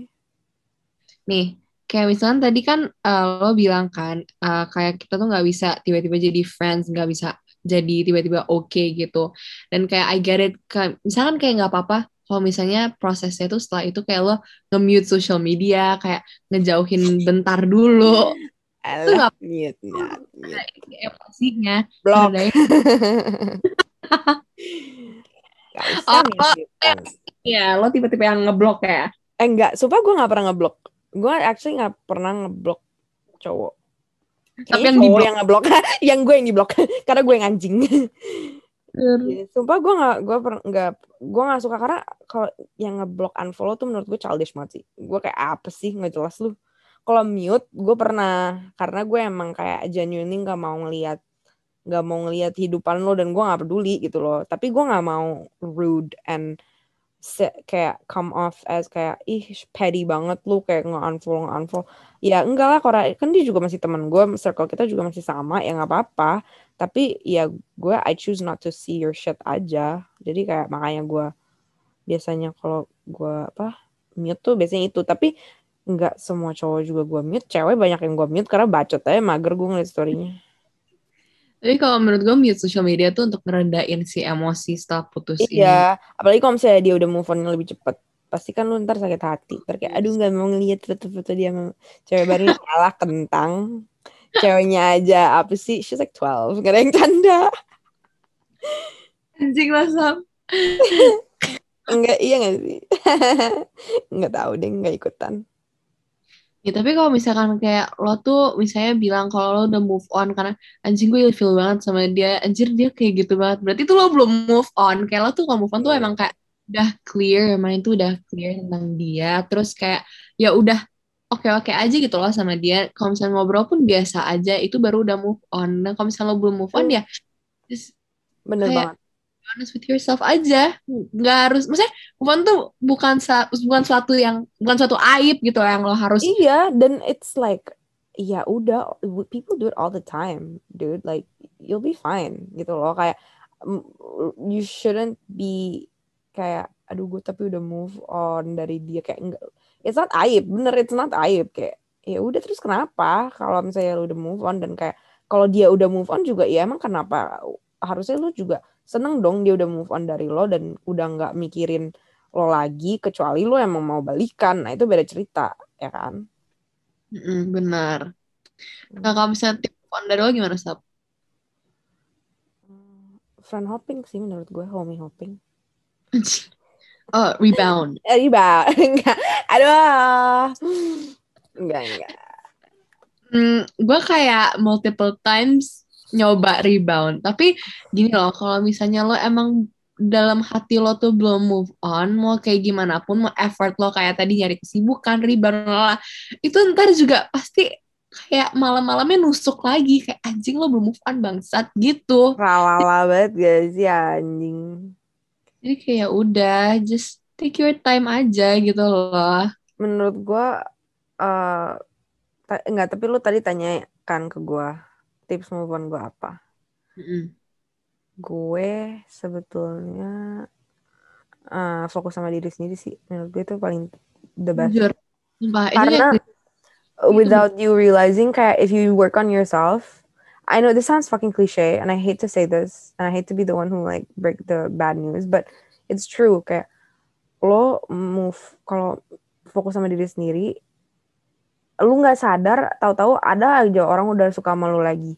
Nih, kayak misalnya tadi kan uh, lo bilang kan uh, kayak kita tuh nggak bisa tiba-tiba jadi friends, nggak bisa jadi tiba-tiba oke gitu. Dan kayak I get it, Kayak- misalkan kayak nggak apa-apa kalau misalnya prosesnya tuh setelah itu kayak lo nge-mute social media, kayak ngejauhin bentar dulu. Alah, mute, mute, mute. Kayak emosinya. Blok. Gak usah Oh, mute kan. Iya, lo tiba-tiba yang ngeblok ya. Eh enggak, sumpah gue gak pernah ngeblok. Gue actually gak pernah ngeblok cowok. Tapi yang cowok yang ngeblok. yang gue yang diblok. Karena gue yang anjing. Iya, sumpah gue nggak gue nggak gue nggak suka karena kalau yang ngeblok unfollow tuh menurut gue childish banget sih gue kayak apa sih nggak jelas lu kalau mute gue pernah karena gue emang kayak genuinely nggak mau ngelihat nggak mau ngelihat hidupan lo dan gue nggak peduli gitu loh. Tapi gue nggak mau rude and kayak come off as kayak ih petty banget lu kayak nge-unfollow nge-unfollow. Ya enggak lah Kora kan dia juga masih teman gue circle kita juga masih sama ya nggak apa-apa. Tapi ya gue I choose not to see your shit aja. Jadi kayak makanya gue biasanya kalau gue apa mute tuh biasanya itu. Tapi nggak semua cowok juga gue mute. Cewek banyak yang gue mute karena bacot aja mager gue ngeliat storynya tapi kalau menurut gue mute social media tuh untuk ngerendahin si emosi setelah putus iya, ini. apalagi kalau misalnya dia udah move on lebih cepet. Pasti kan lu ntar sakit hati. Ntar kayak, aduh gak mau ngeliat foto-foto dia sama cewek baru kalah kentang. Ceweknya aja, apa sih? She's like 12. Gak ada yang canda. Anjing lah, Sam. Enggak, iya gak sih? Enggak tahu deh, enggak ikutan. Ya tapi kalau misalkan kayak lo tuh misalnya bilang kalau lo udah move on karena anjing gue feel banget sama dia, anjir dia kayak gitu banget. Berarti tuh lo belum move on. Kayak lo tuh kalau move on tuh iya. emang kayak udah clear, emang itu udah clear tentang dia. Terus kayak ya udah oke-oke aja gitu loh sama dia. Kalau misalnya ngobrol pun biasa aja, itu baru udah move on. Dan kalau misalnya lo belum move on hmm. ya just Bener kayak, banget honest with yourself aja. Nggak harus maksudnya bukan tuh bukan bukan suatu yang bukan suatu aib gitu yang lo harus iya dan it's like ya udah people do it all the time dude. Like you'll be fine gitu loh. Kayak you shouldn't be kayak aduh gue tapi udah move on dari dia. Kayak enggak it's not aib bener it's not aib. Kayak ya udah terus kenapa kalau misalnya lu udah move on? Dan kayak kalau dia udah move on juga ya emang kenapa? Harusnya lu juga seneng dong dia udah move on dari lo dan udah nggak mikirin lo lagi kecuali lo emang mau balikan. Nah itu beda cerita ya kan? Mm, benar. Nah kalau misalnya tip move on dari lo gimana sab friend hopping sih menurut gue homie hopping. Oh rebound. Eh, rebound. Enggak. Aduh. Enggak enggak. Hmm, gue kayak multiple times nyoba rebound. Tapi gini loh, kalau misalnya lo emang dalam hati lo tuh belum move on, mau kayak gimana pun, mau effort lo kayak tadi nyari kesibukan, rebound, lah, itu ntar juga pasti kayak malam-malamnya nusuk lagi, kayak anjing lo belum move on bangsat gitu. Ralala banget guys ya anjing. Jadi kayak udah, just take your time aja gitu loh. Menurut gue, uh, enggak, tapi lo tadi tanya kan ke gue tips move on gue apa? Mm-hmm. Gue sebetulnya uh, fokus sama diri sendiri sih. Menurut gue itu paling the best. Jujur. Karena without you realizing kayak if you work on yourself, I know this sounds fucking cliche and I hate to say this and I hate to be the one who like break the bad news, but it's true kayak lo move kalau fokus sama diri sendiri lu nggak sadar tahu-tahu ada aja orang udah suka sama lu lagi.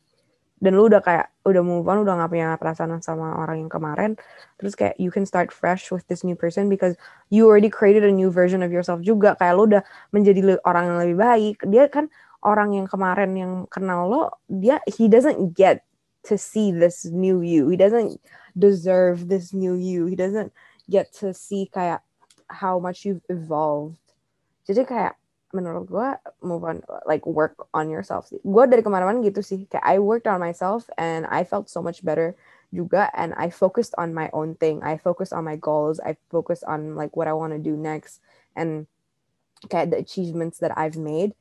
Dan lu udah kayak udah move on udah gak punya perasaan sama orang yang kemarin. Terus kayak you can start fresh with this new person because you already created a new version of yourself juga. Kayak lu udah menjadi orang yang lebih baik. Dia kan orang yang kemarin yang kenal lo dia he doesn't get to see this new you. He doesn't deserve this new you. He doesn't get to see kayak how much you've evolved. Jadi kayak menurut gue move on like work on yourself. Sih gue dari kemana-mana gitu sih kayak I worked on myself and I felt so much better juga and I focused on my own thing. I focused on my goals. I focused on like what I want to do next and kayak the achievements that I've made.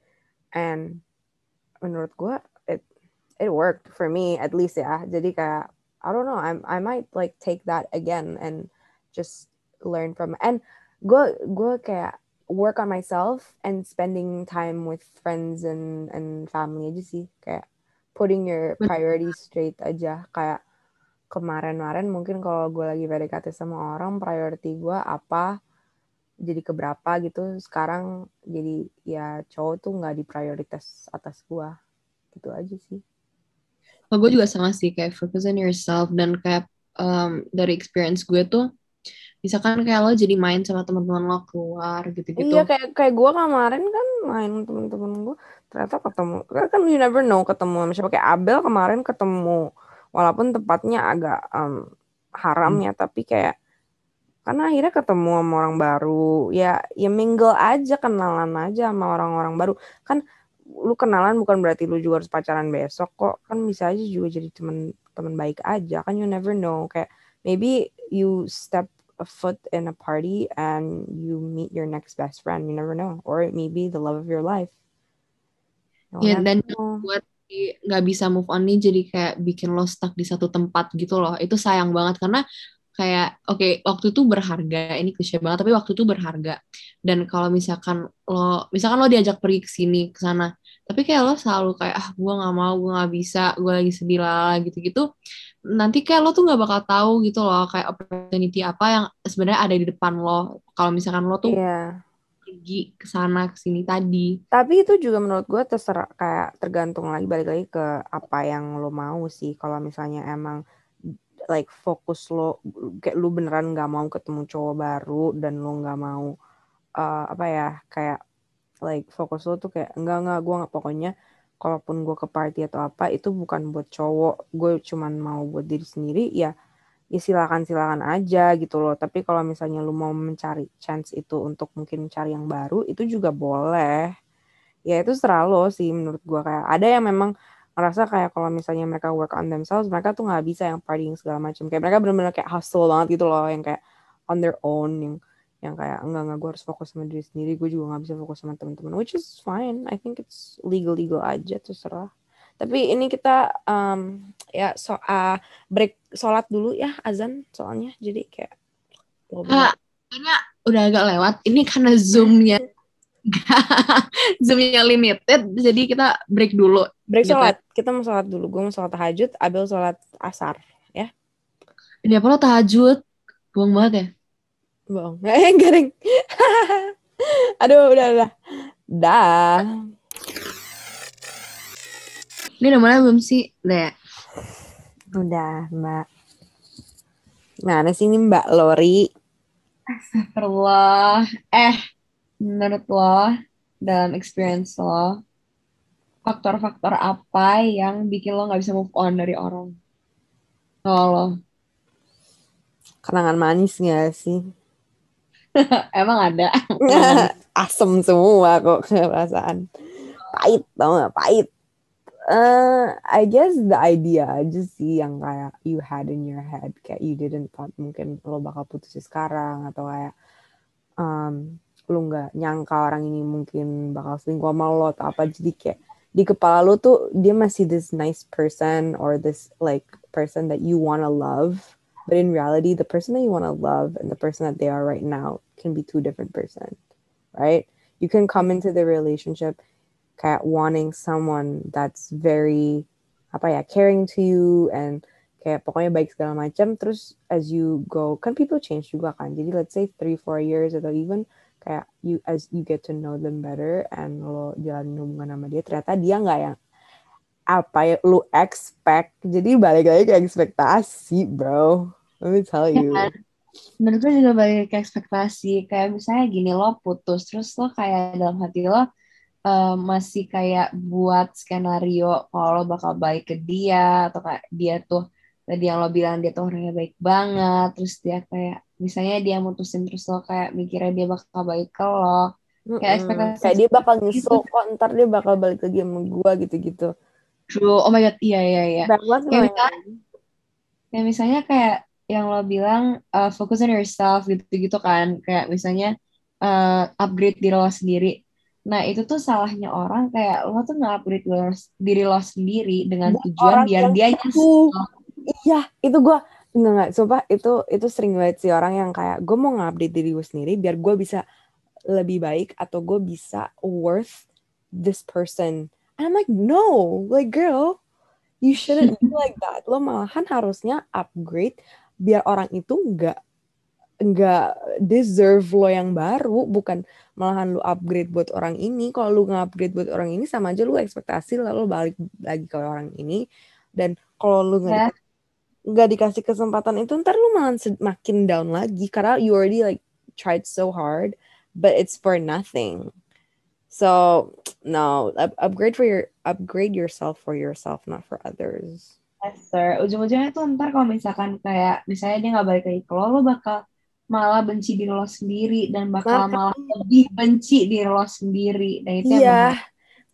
And menurut gue it it worked for me at least ya. Jadi kayak I don't know I I might like take that again and just learn from and gue gue kayak work on myself and spending time with friends and and family aja sih. Kayak putting your priorities straight aja. Kayak kemarin-kemarin mungkin kalau gue lagi PDKT sama orang priority gue apa jadi keberapa gitu. Sekarang jadi ya cowok tuh nggak di prioritas atas gue. Gitu aja sih. Oh, gue juga sama sih kayak focus on yourself dan kayak um, dari experience gue tuh misalkan kayak lo jadi main sama teman-teman lo keluar gitu-gitu. Iya kayak kayak gue kemarin kan main teman-teman gue ternyata ketemu kan you never know ketemu sama siapa. Kayak Abel kemarin ketemu walaupun tempatnya agak um, haram ya tapi kayak karena akhirnya ketemu sama orang baru. Ya ya mingle aja kenalan aja sama orang-orang baru. Kan lu kenalan bukan berarti lu juga harus pacaran besok kok. Kan bisa aja juga jadi teman teman baik aja kan you never know. Kayak maybe you step a foot in a party and you meet your next best friend. You never know. Or maybe the love of your life. You ya dan know. buat nggak bisa move on nih jadi kayak bikin lo stuck di satu tempat gitu loh. Itu sayang banget karena kayak oke okay, waktu itu berharga. Ini klise banget tapi waktu itu berharga. Dan kalau misalkan lo misalkan lo diajak pergi ke sini ke sana tapi kayak lo selalu kayak ah gue nggak mau gue nggak bisa gue lagi sedih lah gitu-gitu nanti kayak lo tuh nggak bakal tahu gitu loh kayak opportunity apa yang sebenarnya ada di depan lo. Kalau misalkan lo tuh yeah. pergi ke sana ke sini tadi. Tapi itu juga menurut gue terserah kayak tergantung lagi balik lagi ke apa yang lo mau sih. Kalau misalnya emang like fokus lo kayak lu beneran nggak mau ketemu cowok baru dan lo nggak mau uh, apa ya kayak like fokus lo tuh kayak enggak enggak gue nggak pokoknya kalaupun gue ke party atau apa itu bukan buat cowok. Gue cuman mau buat diri sendiri ya ya silakan silakan aja gitu loh. Tapi kalau misalnya lu mau mencari chance itu untuk mungkin mencari yang baru itu juga boleh. Ya itu serah lo sih menurut gue kayak ada yang memang ngerasa kayak kalau misalnya mereka work on themselves mereka tuh nggak bisa yang partying segala macam kayak mereka benar-benar kayak hustle banget gitu loh yang kayak on their own yang yang kayak enggak enggak gue harus fokus sama diri sendiri gue juga nggak bisa fokus sama teman-teman which is fine. I think it's legal legal aja terserah. Tapi ini kita um, ya so uh, break sholat dulu ya azan soalnya. Jadi kayak kayaknya udah agak lewat. Ini karena zoomnya zoomnya limited jadi kita break dulu. Break gitu. sholat. Kita mau sholat dulu. Gue mau sholat tahajud Abel sholat asar ya. Ini apa lo tahajud? Buang banget ya bohong. Eh garing. Aduh udah udah. Dah. Ini udah mulai belum sih udah ya udah mbak. Mana sih ini mbak Lori? Astagfirullah. Eh menurut lo dalam experience lo faktor-faktor apa yang bikin lo nggak bisa move on dari orang? Kalau lo. Kenangan manis gak sih Emang ada. Asem semua kok perasaan. Pahit tau gak? Pahit. Uh, I guess the idea aja sih yang kayak you had in your head kayak you didn't thought mungkin lo bakal putus sekarang atau kayak um, lo nggak nyangka orang ini mungkin bakal selingkuh sama lo atau apa jadi kayak di kepala lo tuh dia masih this nice person or this like person that you wanna love But in reality, the person that you want to love and the person that they are right now can be two different persons, right? You can come into the relationship wanting someone that's very apa ya caring to you and kayak pokoknya baik segala macam terus as you go. Kan people change juga kan jadi let's say three four years atau even kayak you as you get to know them better and oh, lo jalan hubungan sama dia ternyata dia nggak yang apa ya lu expect jadi balik lagi ke ekspektasi bro Let me tell you. Ya, menurut gue juga balik ke ekspektasi. Kayak misalnya gini, lo putus. Terus lo kayak dalam hati lo uh, masih kayak buat skenario kalau lo bakal baik ke dia. Atau kayak dia tuh, tadi yang lo bilang dia tuh orangnya baik banget. Terus dia kayak, misalnya dia mutusin terus lo kayak mikirnya dia bakal baik ke lo. Kayak ekspektasi. Kayak dia bakal nyesel gitu. kok, ntar dia bakal balik lagi sama gue gitu-gitu. True, oh my god, iya, iya, iya. Kayak misalnya, kayak misalnya kayak yang lo bilang uh, focus on yourself gitu-gitu kan. Kayak misalnya uh, upgrade diri lo sendiri. Nah itu tuh salahnya orang kayak lo tuh nggak upgrade diri lo sendiri dengan nah, tujuan biar dia nyesel. Iya itu gue nggak nggak sumpah itu itu sering banget sih orang yang kayak gue mau ngupdate diri gue sendiri biar gue bisa lebih baik atau gue bisa worth this person and I'm like no like girl you shouldn't be like that. Lo malahan harusnya upgrade biar orang itu nggak nggak deserve lo yang baru. Bukan malahan lu upgrade buat orang ini. Kalau lu nggak upgrade buat orang ini sama aja lu ekspektasi lalu balik lagi ke orang ini. Dan kalau lu nggak yeah. nggak dikasih kesempatan itu ntar lu malah makin down lagi. Karena you already like tried so hard but it's for nothing so no upgrade for your upgrade yourself for yourself not for others Yes, sir. Ujung-ujungnya tuh ntar kalau misalkan kayak misalnya dia nggak balik lagi ke lo, lo bakal malah benci diri lo sendiri dan bakal Makanya. malah lebih benci diri lo sendiri. Dan itu Iya,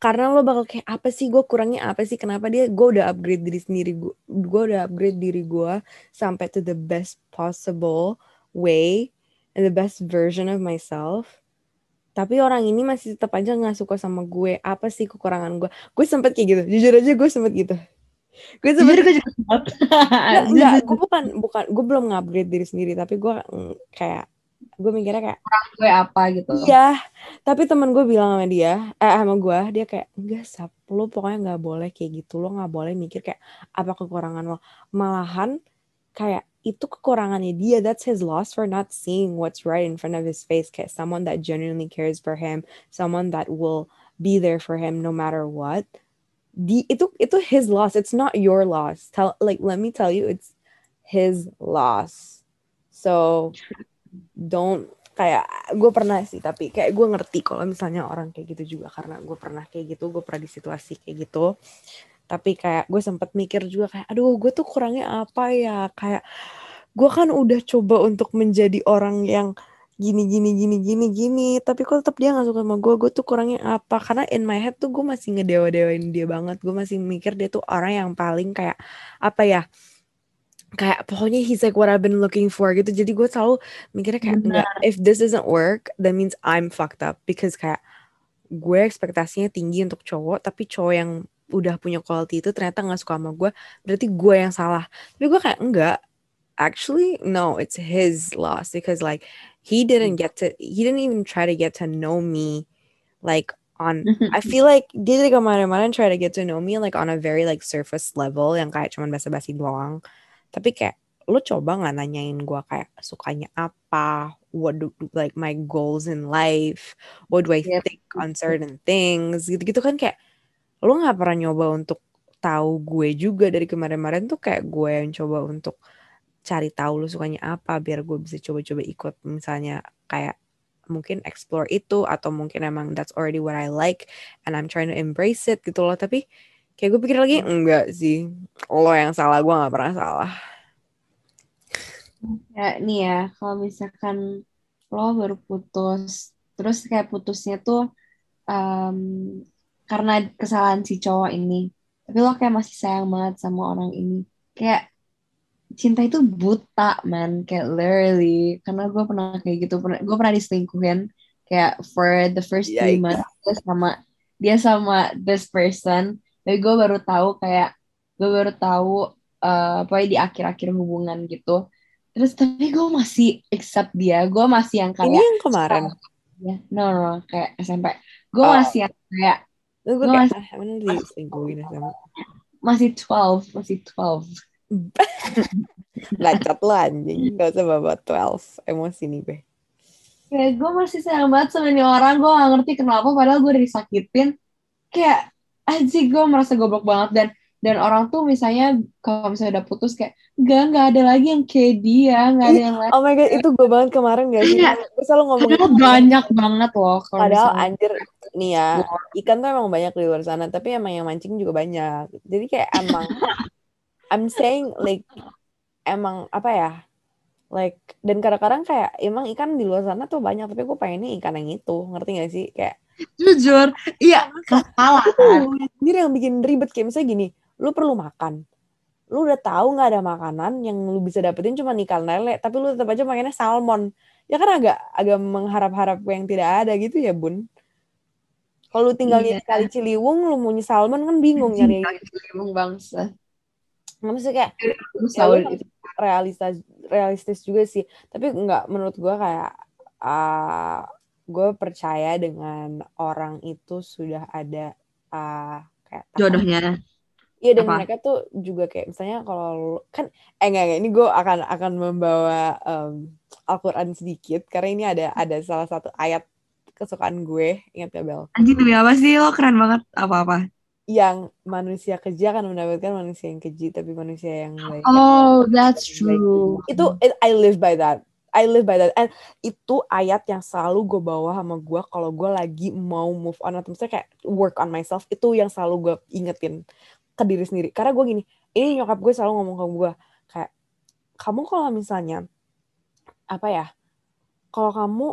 karena lo bakal kayak apa sih gue kurangnya apa sih kenapa dia gue udah upgrade diri sendiri gue gue udah upgrade diri gue sampai to the best possible way and the best version of myself tapi orang ini masih tetap aja nggak suka sama gue. Apa sih kekurangan gue? Gue sempet kayak gitu. Jujur aja gue sempet gitu. Gue sempet Jujur gue juga sempat. Enggak, enggak, gue bukan bukan gue belum ngupgrade diri sendiri. Tapi gue mm, kayak gue mikirnya kayak gue apa gitu. Iya, tapi temen gue bilang sama dia, eh sama gue, dia kayak enggak sap, lo pokoknya nggak boleh kayak gitu, lo nggak boleh mikir kayak apa kekurangan lo. Malahan kayak itu kekurangannya dia, that's his loss for not seeing what's right in front of his face, kayak someone that genuinely cares for him, someone that will be there for him no matter what. Di itu itu his loss, it's not your loss. Tell like let me tell you, it's his loss. So don't kayak gue pernah sih tapi kayak gue ngerti kalau misalnya orang kayak gitu juga karena gue pernah kayak gitu gue pernah di situasi kayak gitu tapi kayak gue sempet mikir juga kayak aduh gue tuh kurangnya apa ya? Kayak gue kan udah coba untuk menjadi orang yang gini gini gini gini gini tapi kok tetap dia nggak suka sama gue gue tuh kurangnya apa? Karena in my head tuh gue masih ngedewa dewain dia banget gue masih mikir dia tuh orang yang paling kayak apa ya kayak pokoknya he's like what I've been looking for gitu. Jadi gue selalu mikirnya kayak enggak if this doesn't work that means I'm fucked up. Because kayak gue ekspektasinya tinggi untuk cowok tapi cowok yang udah punya quality itu ternyata nggak suka sama gue berarti gue yang salah. Tapi gue kayak enggak actually no it's his loss because like he didn't get to he didn't even try to get to know me like on I feel like dia dari kemarin-kemarin try to get to know me like on a very like surface level yang kayak cuman basa-basi doang. Tapi kayak lo coba nggak nanyain gue kayak sukanya apa? What do like my goals in life? What do I Yep. think on certain things? Gitu-gitu kan kayak lo nggak pernah nyoba untuk tahu gue juga dari kemarin-kemarin tuh kayak gue yang coba untuk cari tahu lo sukanya apa biar gue bisa coba-coba ikut misalnya kayak mungkin explore itu atau mungkin emang that's already what I like and I'm trying to embrace it gitu loh. Tapi kayak gue pikir lagi enggak sih lo yang salah gue nggak pernah salah. Ya, nih ya, kalau misalkan lo baru putus, terus kayak putusnya tuh em, karena kesalahan si cowok ini, tapi lo kayak masih sayang banget sama orang ini. Kayak cinta itu buta, man. Kayak literally. Karena gue pernah kayak gitu. Pernah, gue pernah diselingkuhin kayak for the first three Yikes. months. Dia sama, dia sama this person. Tapi gue baru tahu kayak, gue baru tahu pokoknya di akhir-akhir hubungan gitu. Terus tapi gue masih accept dia. Gue masih yang ini kayak, yang kemarin ya, no, no, no, kayak SMP. Gue Oh. masih yang kayak, Terus gue kayak ah, emang diselingkuhin sama masih 12, masih 12. bacot lo anjing gak usah bawa 12 emosi nih gue Kayak gue masih sayang banget sama ini orang. Gue gak ngerti kenapa, padahal gue udah disakitin. Kayak, anjing gue merasa goblok banget. Dan dan orang tuh misalnya, kalau misalnya udah putus kayak, enggak, enggak ada lagi yang kayak dia. Enggak ada yang lain. oh my god itu gue banget kemarin gak sih Iya. gue selalu ngomong Padahal banyak banget loh. Kalau Padahal misalnya. anjir nih ya ikan tuh emang banyak di luar sana tapi emang yang mancing juga banyak. Jadi kayak emang I'm saying like emang apa ya like dan kadang-kadang kayak emang ikan di luar sana tuh banyak tapi gue pengennya ikan yang itu. Ngerti gak sih? Kayak Jujur, iya, salah kan. Tuh, sendiri yang bikin ribet. Kayak misalnya gini lu perlu makan. Lu udah tahu nggak ada makanan yang lu bisa dapetin cuma ikan lele tapi lu tetap aja pengennya salmon. Ya kan agak agak mengharap-harap yang tidak ada gitu ya bun kalau lu tinggal Iya. di kali Ciliwung lu mau nyari salmon kan bingung nyari Emang bangsa. nggak mesti kayak Gue ya, itu. realistis realistis juga sih tapi nggak menurut gua kayak uh, gue percaya dengan orang itu sudah ada uh, kayak Jodohnya. Iya dan Apa? mereka tuh juga kayak misalnya kalau kan eh enggak, enggak ini gue akan akan membawa em, Al-Qur'an sedikit karena ini ada ada salah satu ayat kesukaan gue ingat gak Bel? Anjing demi apa sih? Lo keren banget. Apa-apa. yang manusia keji akan mendapatkan manusia yang keji tapi manusia yang baik Oh, that's true. itu it- I live by that. I live by that. And itu ayat yang selalu gue bawa sama gue kalau gue lagi mau move on. Atau misalnya kayak work on myself itu yang selalu gue ingetin ke diri sendiri. Karena gue gini ini nyokap gue selalu ngomong ke gue kayak kamu kalau misalnya apa ya kalau kamu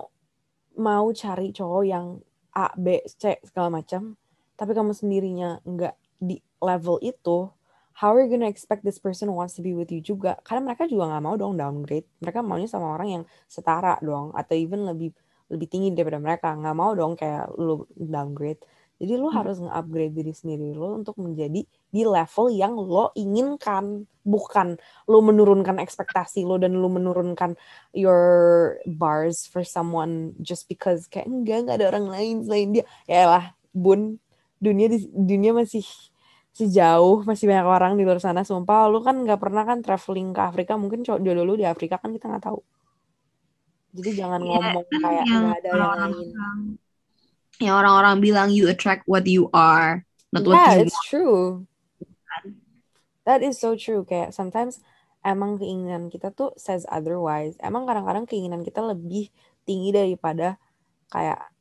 mau cari cowok yang A B C segala macam tapi kamu sendirinya nggak di level itu how are you gonna expect this person wants to be with you juga? Karena mereka juga nggak mau dong downgrade. Mereka maunya sama orang yang setara dong atau even lebih lebih tinggi daripada mereka. Nggak mau dong kayak lu downgrade jadi lu hmm. harus nge-upgrade diri sendiri lo untuk menjadi di level yang lo inginkan bukan lo menurunkan ekspektasi lo dan lo menurunkan your bars for someone just because. Kayak enggak nggak ada orang lain selain dia. Ya lah bun dunia di dunia masih sejauh masih banyak orang di luar sana. Sumpah lu kan nggak pernah kan traveling ke Afrika. Mungkin jodoh lu di Afrika kan kita nggak tahu. Jadi jangan yeah, ngomong kayak nggak ada yang lain yang orang-orang bilang you attract what you are not what yeah, you it's want. true. That is so true. Kayak sometimes emang keinginan kita tuh says otherwise. Emang kadang-kadang keinginan kita lebih tinggi daripada kayak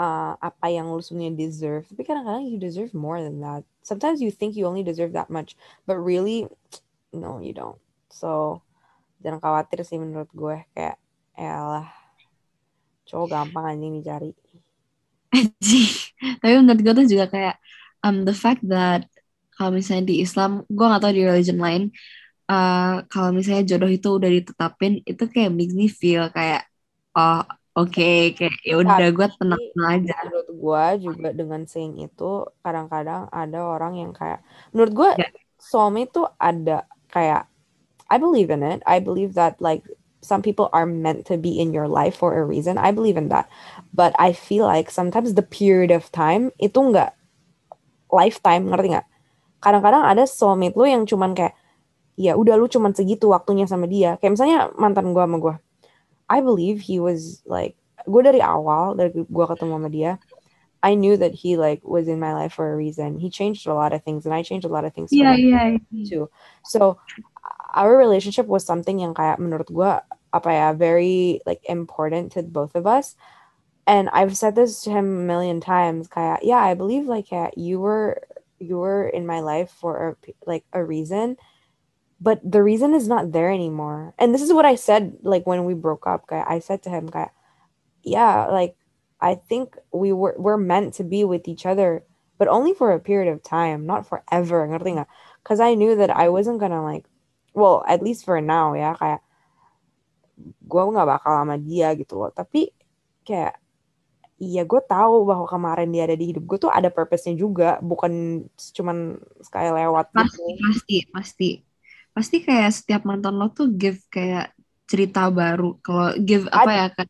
uh, apa yang lu sebenarnya deserve. Tapi kadang-kadang you deserve more than that. Sometimes you think you only deserve that much but really no you don't. So jangan khawatir sih menurut gue. Kayak elah cowok gampang aja dicari tapi menurut gue tuh juga kayak um, the fact that kalau misalnya di Islam gue gak tau di religion lain uh, kalau misalnya jodoh itu udah ditetapin itu kayak makes me feel kayak oh Oke, okay, kayak ya udah gue tenang aja. Menurut gue juga dengan saying itu kadang-kadang ada orang yang kayak menurut gue yeah. soulmate itu ada kayak I believe in it. I believe that like some people are meant to be in your life for a reason. I believe in that. But I feel like sometimes the period of time itu enggak lifetime, ngerti nggak? Kadang-kadang ada soulmate lu yang cuman kayak ya udah lu cuman segitu waktunya sama dia. Kayak misalnya mantan gue sama gue I believe he was like gue dari awal dari gue ketemu sama dia I knew that he like was in my life for a reason. He changed a lot of things and I changed a lot of things yeah, yeah. too. So our relationship was something yang kayak menurut gue apa ya very like important to both of us. And I've said this to him a million times kayak yeah, I believe like you were you were in my life for a, like a reason but the reason is not there anymore. And this is what I said like when we broke up. I said to him, yeah, like I think we were we're meant to be with each other, but only for a period of time, not forever. Because I knew that I wasn't gonna like, well, at least for now, yeah. kayak gue nggak bakal sama dia gitu loh. Tapi kayak Iya, gue tahu bahwa kemarin dia ada di hidup gue tuh ada purpose-nya juga, bukan cuman sekali lewat. Pasti, gitu. pasti, pasti. Pasti kayak setiap mantan lo tuh give kayak cerita baru. Kalau give apa ya kan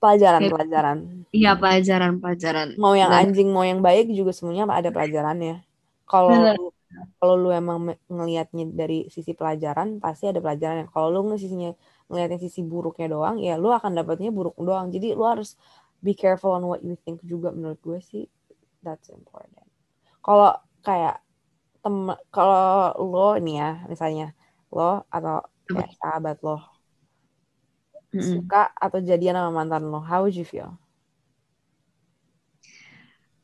pelajaran kayak, pelajaran. Iya pelajaran pelajaran. Mau yang Dan, anjing mau yang baik juga semuanya ada pelajarannya. Kalau kalau lu emang ngelihatnya dari sisi pelajaran pasti ada pelajaran kalau lu sisinya ngelihatnya sisi buruknya doang ya lu akan dapatnya buruk doang. Jadi lu harus be careful on what you think juga menurut gue sih that's important. Kalau kayak tem kalau lo nih ya misalnya lo atau kayak sahabat lo mm-hmm. suka atau jadian sama mantan lo how would you feel?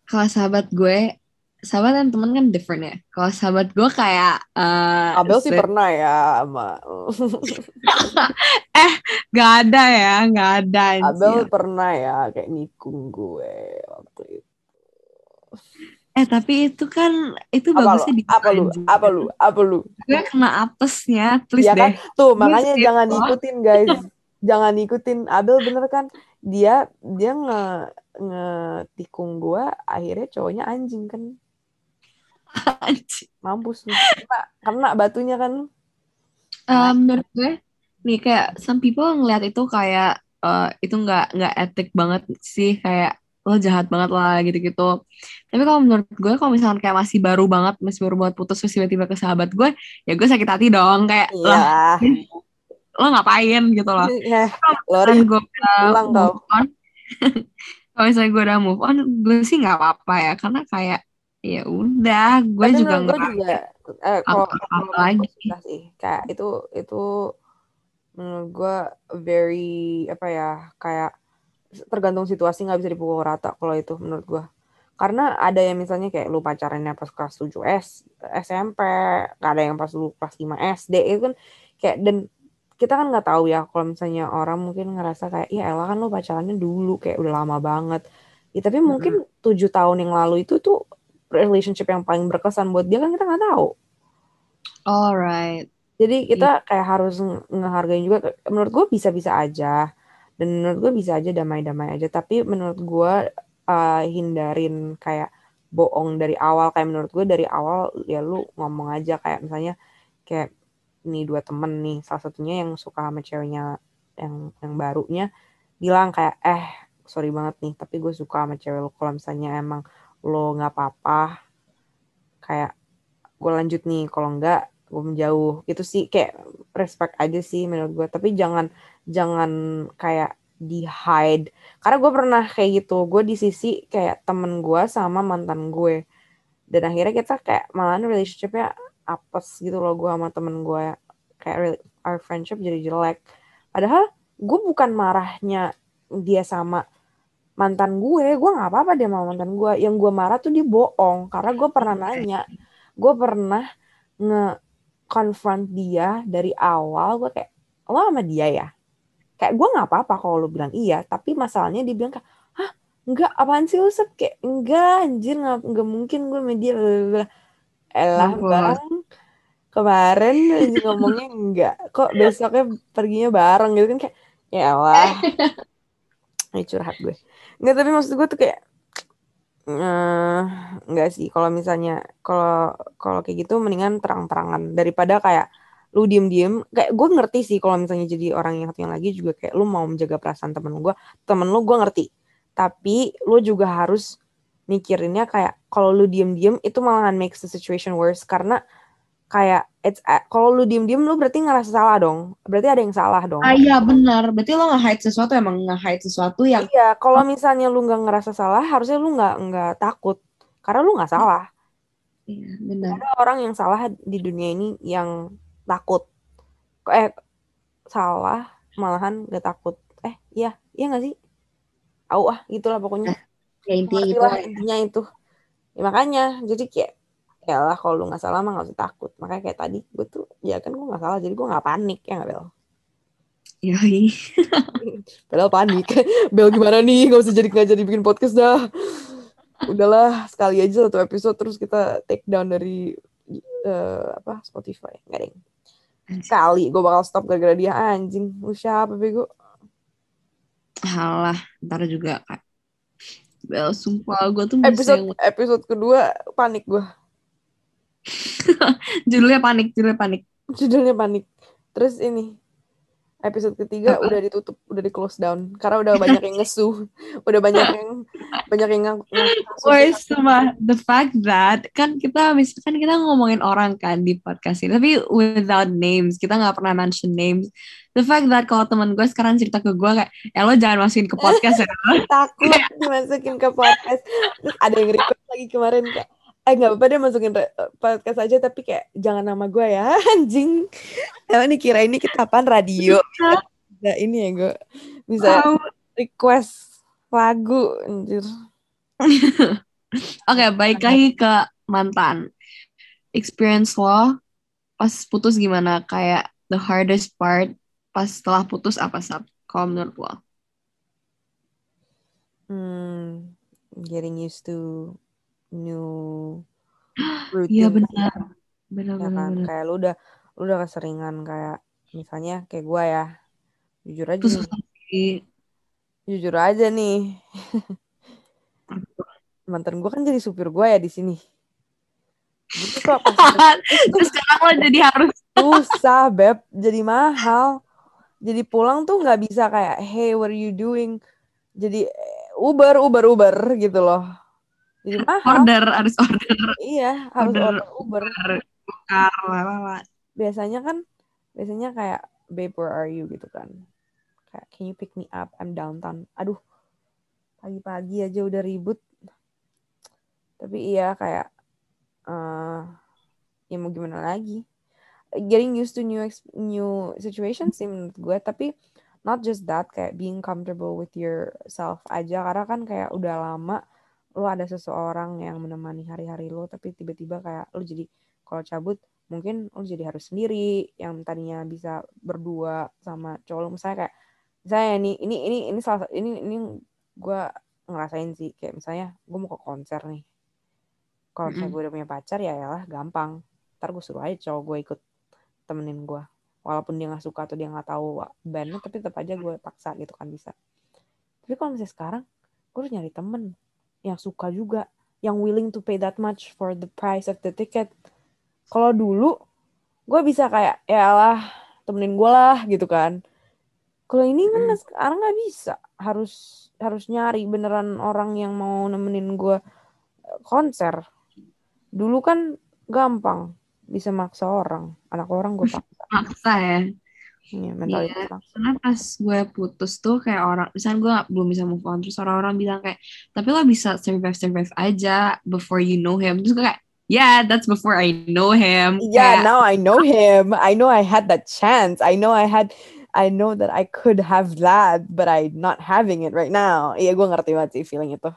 Kalau sahabat gue sahabat dan teman kan different ya. Kalau sahabat gue kayak uh, Abel sih pernah ya sama eh gak ada ya gak ada Abel pernah ya kayak nikung gue waktu itu. Eh tapi itu kan itu apa bagusnya di apa lu? apa lu? apa lu? Gue kena apesnya please ya deh. kan? tuh makanya jangan ikutin guys. Jangan ikutin. Abel bener kan? Dia dia nge ngetikung gue akhirnya cowoknya anjing kan mampus lu. Kena, kena batunya kan. Um, menurut gue nih kayak some people ngeliat itu kayak uh, itu nggak nggak etik banget sih. Kayak lo jahat banget lah gitu-gitu. Tapi kalau menurut gue kalau misalnya kayak masih baru banget masih baru banget putus terus tiba-tiba ke sahabat gue ya gue sakit hati dong. Kayak yeah. lah lo ngapain gitu loh. Yeah. kalau gue udah move on kalau misalnya gue udah move on gue sih nggak apa-apa ya. Karena kayak ya udah gue juga nggak juga eh, kalau apa lagi sih. Kayak itu itu menurut gue very apa ya kayak tergantung situasi nggak bisa dipukul rata kalau itu menurut gue karena ada yang misalnya kayak lu pacarannya pas kelas 7 S SMP gak ada yang pas lu kelas 5 SD itu kan kayak dan kita kan nggak tahu ya kalau misalnya orang mungkin ngerasa kayak ya elah kan lu pacarannya dulu kayak udah lama banget. Ya tapi mungkin tujuh tahun yang lalu itu tuh relationship yang paling berkesan buat dia kan kita nggak tahu. Alright. jadi kita kayak harus nge- ngehargain juga menurut gue bisa-bisa aja. Dan menurut gue bisa aja damai-damai aja. Tapi menurut gue uh, hindarin kayak bohong dari awal kayak menurut gue dari awal ya lu ngomong aja. Kayak misalnya kayak nih dua temen nih salah satunya yang suka sama ceweknya yang yang barunya bilang kayak eh sorry banget nih tapi gue suka sama cewek lu. Kalau misalnya emang lo nggak apa-apa. Kayak gue lanjut nih kalau enggak gue menjauh itu sih kayak respect aja sih menurut gue tapi jangan jangan kayak di hide karena gue pernah kayak gitu gue di sisi kayak temen gue sama mantan gue. Dan akhirnya kita kayak malahan relationshipnya apes gitu loh gue sama temen gue kayak our friendship jadi jelek. Padahal gue bukan marahnya dia sama mantan gue gue nggak apa-apa dia sama mantan gue. Yang gue marah tuh dia bohong karena gue pernah nanya. Gue pernah nge confront dia dari awal gue kayak lo sama dia ya? Kayak gue nggak apa-apa kalau lo bilang iya tapi masalahnya dia bilang kayak hah enggak apaan sih lo Sep?" kayak enggak anjir nggak nggak mungkin gue sama dia elah bang kemarin aja ngomongnya enggak kok besoknya perginya bareng gitu kan kayak ya elah ini curhat gue Enggak tapi maksud gue tuh kayak eh enggak sih. Kalau misalnya kalau kalau kayak gitu mendingan terang-terangan. Daripada kayak lu diem-diem. Kayak gue ngerti sih kalau misalnya jadi orang yang satu yang lagi juga kayak lu mau menjaga perasaan temen gue temen lu gue ngerti. Tapi lu juga harus mikirinnya kayak kalau lu diem-diem itu malahan makes the situation worse. Karena kayak it's kalau lu diem-diem lu berarti ngerasa salah dong berarti ada yang salah dong Ah iya benar. Berarti lo nge-hide sesuatu emang nge-hide sesuatu yang Iya, kalau misalnya lu nggak ngerasa salah, harusnya lu nggak nggak takut, karena lu nggak salah. Iya, benar. Ada orang yang salah di dunia ini yang takut, eh salah malahan nggak takut. Eh, iya, iya nggak sih? Au ah, gitulah pokoknya. Ya intinya gitu. lah lah ya. intinya itu. Ya, makanya, jadi kayak ya lah kalau lu nggak salah mah nggak usah takut. Makanya kayak tadi gue tuh, ya kan gue nggak salah, jadi gue nggak panik ya nggak Bel. Yoi. Padahal panik. Bel gimana nih? Gak usah jadi nggak jadi bikin podcast dah. Udahlah sekali aja satu episode terus kita take down dari eh, apa Spotify. Nggak deng. Sekali gue bakal stop gara-gara dia anjing. Lu siapa bego? Halah, ntar juga kak. Bel, sumpah gue tuh Episode episode kedua panik gue. judulnya panik, judulnya panik. Judulnya panik. Terus ini episode ketiga udah ditutup, udah di close down karena udah banyak yang ngesu, udah banyak yang banyak yang ngaku. Woi, sumpah, the fact that kan kita misalkan kita ngomongin orang kan di podcast ini, tapi without names, kita nggak pernah mention names. The fact that kalau teman gue sekarang cerita ke gue kayak, eh lo jangan masukin ke podcast ya. takut dimasukin ke podcast terus ada yang request lagi kemarin kayak eh nggak apa-apa deh masukin re- podcast aja tapi kayak jangan nama gue ya anjing emang nih kira ini kita apaan radio nah ini ya gue bisa Tahu. request lagu anjir Oke, balik lagi ke mantan. Experience lo pas putus gimana? Kayak the hardest part pas setelah putus apa sab? Kalau menurut lo? hmm, getting used to new Iya routine benar. Benar ya kan? benar. kayak lu udah lu udah keseringan kayak misalnya kayak gue ya jujur aja Itu nih. jujur aja nih. Mantan gue kan jadi supir gue ya di sini. Gitu kok Terus sekarang lo jadi harus susah beb. Jadi mahal. Jadi pulang tuh nggak bisa kayak hey what are you doing? Jadi Uber Uber Uber gitu loh jadi mahal order, harus order, iya harus Order. order Uber. Bakar, lala. biasanya kan biasanya kayak babe where are you? gitu kan. Kayak can you pick me up? I'm downtown. Aduh pagi-pagi aja udah ribut. Tapi iya kayak eh ya mau gimana lagi? Getting used to new new situations sih menurut gue. Tapi not just that kayak being comfortable with yourself aja. Karena kan kayak udah lama lu ada seseorang yang menemani hari-hari lu tapi tiba-tiba kayak lu jadi kalau cabut mungkin lu jadi harus sendiri yang tadinya bisa berdua sama cowok lu misalnya kayak misalnya ini ini ini ini salah ini ini gue ngerasain sih. Kayak misalnya gue mau ke konser nih. Kalau misalnya gue udah punya pacar ya lah gampang. Ntar gue suruh aja cowok gue ikut temenin gue walaupun dia nggak suka atau dia nggak tahu bandnya tapi tetap aja gue paksa gitu kan bisa. Tapi kalau misalnya sekarang gue harus nyari temen yang suka juga yang willing to pay that much for the price of the ticket. Kalau dulu gue bisa kayak ya lah temenin gue lah gitu kan. Kalau ini kan hmm. sekarang nggak bisa. Harus harus nyari beneran orang yang mau nemenin gue eh, konser. Dulu kan gampang bisa maksa orang. Anak orang gue paksa. Maksa ya Iya, mentalitas iya, karena pas gue putus tuh kayak orang, misalnya gue belum bisa move on, terus orang-orang bilang kayak, tapi lo bisa survive-survive aja before you know him. Terus gue kayak, yeah, that's before I know him. Yeah, kayak, now I know him. I know I had that chance. I know I had, I know that I could have that, but I not having it right now. Iya, gue ngerti banget sih feeling itu.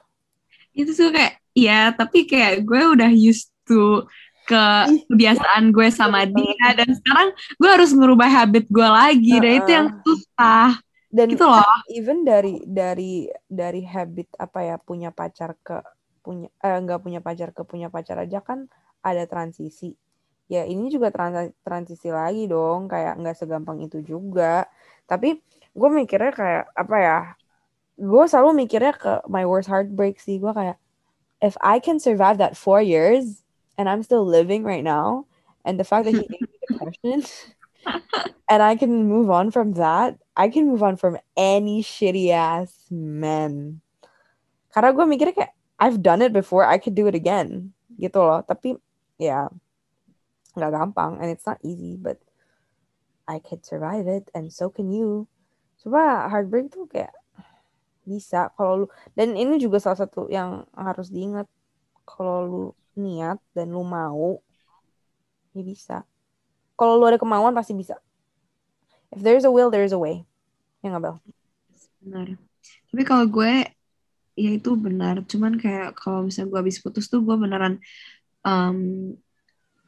Itu tuh kayak, ya, tapi kayak gue udah used to ke kebiasaan gue sama dia. dan sekarang gue harus ngerubah habit gue lagi dan itu yang susah. Dan gitu loh. even dari dari dari habit apa ya punya pacar ke punya eh, nggak punya pacar ke punya pacar aja kan ada transisi. Ya ini juga trans transisi lagi dong kayak nggak segampang itu juga. Tapi gue mikirnya kayak apa ya gue selalu mikirnya ke my worst heartbreak sih. Gue kayak if I can survive that four years and I'm still living right now. And the fact that he gave me depression and I can move on from that, I can move on from any shitty ass man. Karena gue mikirnya kayak I've done it before, I could do it again. Gitu loh. Tapi ya nggak gampang and it's not easy, but I could survive it and so can you. Coba heartbreak tuh kayak bisa kalau lu dan ini juga salah satu yang harus diingat kalau lu niat dan lu mau ya bisa. Kalau lu ada kemauan pasti bisa. If there's a will there's a way. Ya nggak bel? Benar. Tapi kalau gue ya itu benar. Cuman kayak kalau misalnya gue habis putus tuh gue beneran um,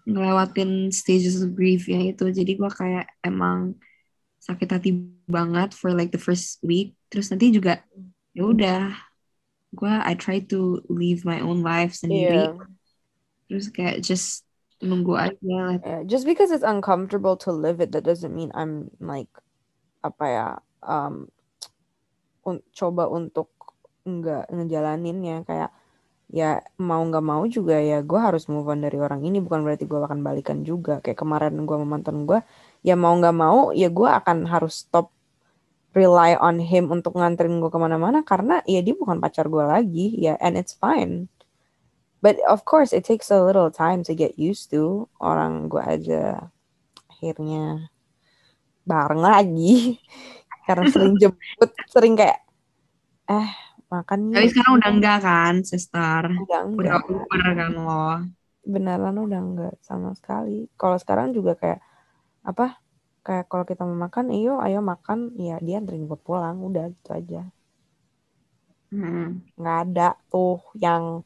ngelewatin stages of grief ya itu. Jadi gue kayak emang sakit hati banget for like the first week. Terus nanti juga ya udah gue I try to live my own life sendiri. Yeah terus kayak just nunggu aja like. yeah, just because it's uncomfortable to live it that doesn't mean I'm like apa ya um un coba untuk nggak ngejalaninnya. Kayak ya mau nggak mau juga ya gue harus move on dari orang ini. Bukan berarti gue akan balikan juga. Kayak kemarin gue sama mantan gue ya mau nggak mau ya gue akan harus stop rely on him untuk nganterin gue ke mana-mana. Karena ya dia bukan pacar gue lagi ya and it's fine but of course it takes a little time to get used to orang gue aja. Akhirnya bareng lagi. Karena sering jemput sering kayak eh makan tapi sekarang udah enggak kan sister? Udah enggak. udah over kan lo? Beneran udah enggak sama sekali. Kalau sekarang juga kayak apa kayak kalau kita mau makan iyo ayo makan. Ya dia anterin gue pulang. Udah gitu aja. Hmm. nggak ada tuh yang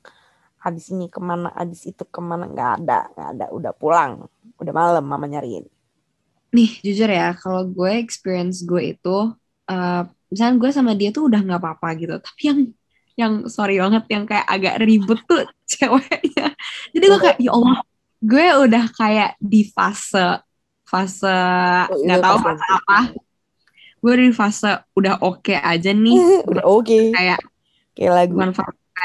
habis ini ke mana habis itu ke mana? Nggak ada nggak ada. Udah pulang. Udah malam mama nyariin. Nih jujur ya kalau gue experience gue itu uh, misalnya gue sama dia tuh udah nggak apa-apa gitu. Tapi yang yang sorry banget yang kayak agak ribet tuh ceweknya. Jadi gue kayak ya Allah gue udah kayak di fase fase oh, iya, nggak oh, tahu fase apa gue di fase udah oke okay aja nih. Udah oke. Okay. kayak kayak lagu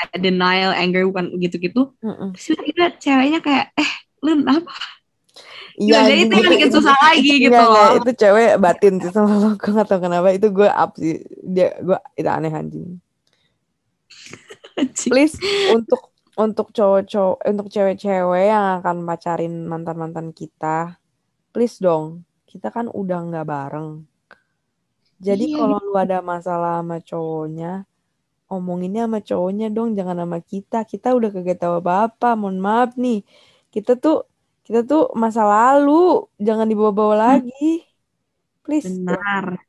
kayak denial, anger bukan gitu-gitu. Mm-mm. Terus tiba-tiba ceweknya kayak, eh lu apa? Iya, jadi itu yang bikin susah lagi gitu loh. Enggak, itu cewek batin sih sama lo. Gue gak tau kenapa. Itu gue up sih. Dia, gue, itu aneh anjing. Please, untuk untuk cowok-cowok, untuk cewek-cewek yang akan pacarin mantan-mantan kita, please dong. Kita kan udah nggak bareng. Jadi iya. kalau lu ada masalah sama cowoknya, omonginnya sama cowoknya dong jangan sama kita. Kita udah kagak tahu apa-apa mohon maaf nih. Kita tuh kita tuh masa lalu jangan dibawa-bawa hmm. lagi. Please. Benar.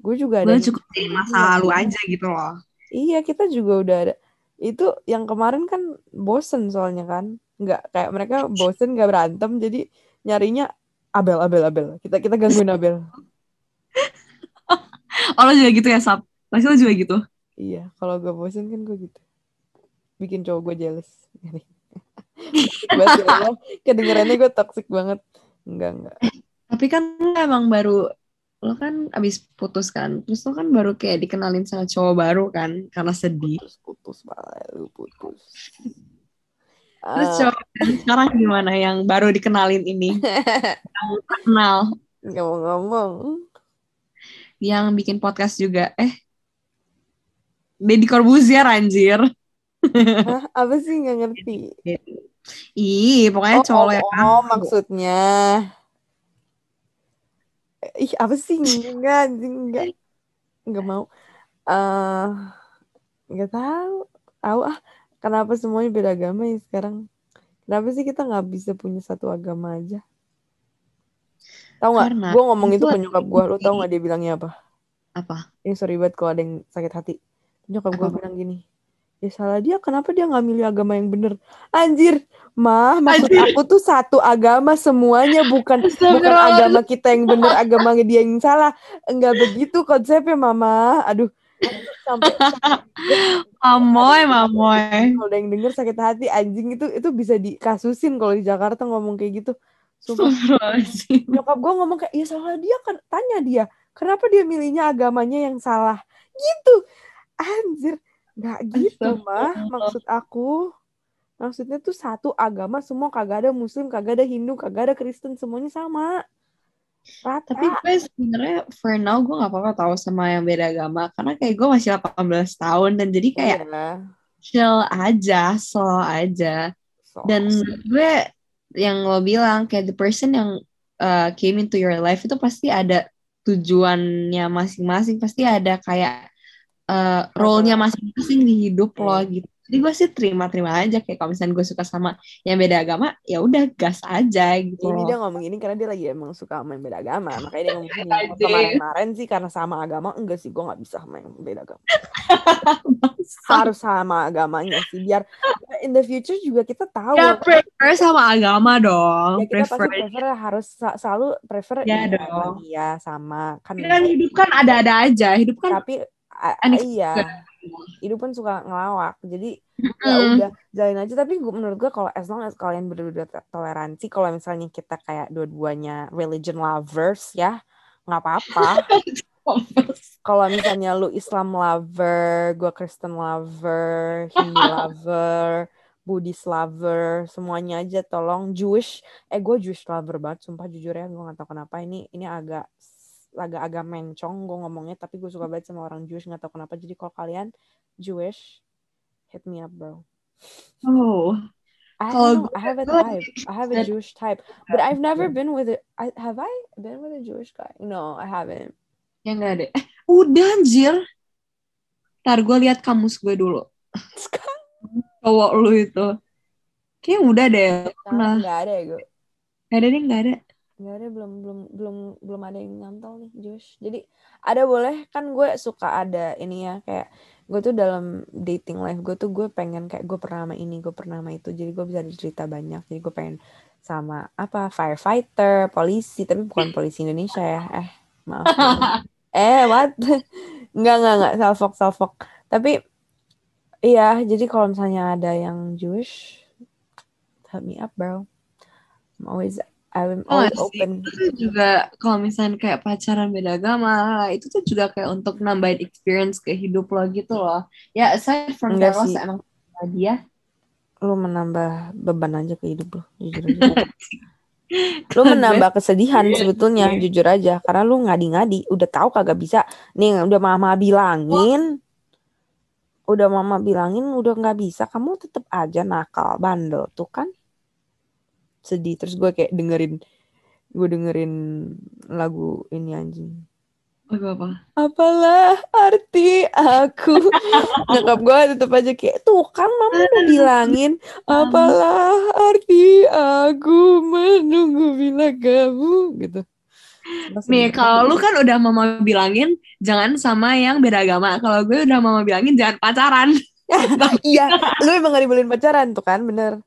Gue juga ada gue cukup di masa lalu aja gitu loh. Iya kita juga udah ada. Itu yang kemarin kan bosen soalnya kan. Nggak kayak mereka bosen nggak berantem jadi nyarinya Abel Abel Abel. Kita kita gangguin Abel. Oh lo juga gitu ya Sap? Pasti lo juga gitu iya kalau gue bosen kan gue gitu. Bikin cowok gue jealous. Bahasa kedengerannya gue toxic banget. Enggak enggak. Tapi kan emang baru lo kan abis putus kan terus lo kan baru kayak dikenalin sama cowok baru kan karena sedih. Putus putus malah lu putus. Terus Ah, cowok yang sekarang gimana yang baru dikenalin ini? Yang kenal. Ngomong-ngomong. Yang bikin podcast juga. Eh Deddy Corbuzier anjir. Hah, apa sih? Nggak ngerti. Ih pokoknya oh, cowok oh, yang oh, maksudnya. Ih apa sih? Enggak anjing enggak enggak mau. Eh nggak tahu. Tahu ah. Kenapa semuanya beda agama ya sekarang? Kenapa sih kita nggak bisa punya satu agama aja? Tahu nggak? Karena gue ngomong itu itu ke nyokap gue lu tahu nggak dia bilangnya apa? Apa? Ini sorry banget kalau ada yang sakit hati nyokap gue bilang gini ya salah dia kenapa dia nggak milih agama yang bener? Anjir mah maksud Anjir. aku tuh satu agama semuanya bukan bukan agama kita yang bener agama dia yang salah. Enggak begitu konsepnya mama aduh. Sampai mamoy mamoy. Kalau ada yang denger sakit hati anjing itu itu bisa dikasusin kalau di Jakarta ngomong kayak gitu. Sumpah. Nyokap gue ngomong kayak ya salah dia kan tanya dia kenapa dia milihnya agamanya yang salah? Gitu anjir nggak gitu mah maksud aku maksudnya tuh satu agama semua kagak ada muslim kagak ada hindu kagak ada kristen semuanya sama. Rata. Tapi gue sebenarnya for now gue gak apa-apa tahu sama yang beda agama karena kayak gue masih 18 tahun dan jadi kayak Iya. chill aja, slow aja. So, Dan gue yang lo bilang kayak the person yang uh, came into your life itu pasti ada tujuannya masing-masing, pasti ada kayak uh, role-nya masing-masing di hidup lo Iya. gitu. Jadi gue sih terima-terima aja kayak kalau misalnya gue suka sama yang beda agama, ya udah gas aja gitu. ini dia ngomong ini karena dia lagi emang suka sama yang beda agama makanya dia ngomong Anjing. kemarin-kemarin sih karena sama agama enggak sih gue nggak bisa sama yang beda agama harus sama agamanya sih biar in the future juga kita tahu Ya prefer sama agama dong. ya kita pasti prefer. prefer harus selalu prefer Ya dong. iya sama kan Kan hidup kan ada-ada aja. Hidup kan tapi. Iya. hidup kan suka ngelawak. Jadi ya Mm. udah jalin aja. Tapi gua, menurut gue kalau as long as kalian berdua toleransi kalau misalnya kita kayak dua-duanya religion lovers ya nggak apa-apa. Kalau misalnya lu Islam lover gue Kristen lover Hindu lover Buddhist lover semuanya aja tolong Jewish. Eh gue Jewish lover banget sumpah jujur ya gue nggak tahu kenapa. Ini ini agak agak agak mencong gue ngomongnya tapi gue suka banget sama orang Jewish nggak tahu kenapa jadi kalau kalian Jewish hit me up bro Oh, I know, I have a type I have a Jewish type but I've never been with it I have I been with a Jewish guy no I haven't ya enggak ada. Udah anjir. Ntar gue lihat kamus gue dulu. Cowok lu itu. Kayaknya udah deh. Nah, nggak ada ya gue Gak ada deh, gak ada. Nggak ada belum belum belum belum ada yang nyantol nih Josh. Jadi ada boleh. Kan gue suka ada ini ya kayak gue tuh dalam dating life gue tuh gue pengen kayak gue pernah sama ini gue pernah sama itu. Jadi gue bisa cerita banyak. Jadi gue pengen sama apa firefighter polisi. Tapi bukan polisi Indonesia ya. Eh maaf. Eh what? Nggak nggak nggak. Salfok salfok. Tapi iya jadi kalau misalnya ada yang Jewish hit me up bro. I'm always I'm Oh, always sih. open Itu juga kalau misalnya kayak pacaran beda agama, itu tuh juga kayak untuk nambahin experience ke hidup lo gitu loh. Ya aside from Enggak that lo sih. emang dia. lu menambah beban aja ke hidup lu jujur aja lu menambah kesedihan Iya, sebetulnya iya. jujur aja karena lu ngadi-ngadi udah tahu kagak bisa nih udah mama bilangin udah mama bilangin udah nggak bisa kamu tetap aja nakal bandel tuh kan sedih terus gue kayak dengerin gue dengerin lagu ini anjing Apa apa? apalah arti aku nyokap gue tetap aja kayak tuh kan mama udah bilangin apalah arti aku menunggu bila kamu gitu Nih, kalau lu kan udah mama bilangin jangan sama yang beda agama. Kalau gue udah mama bilangin jangan pacaran. iya lu emang gak dibolehin pacaran tuh kan bener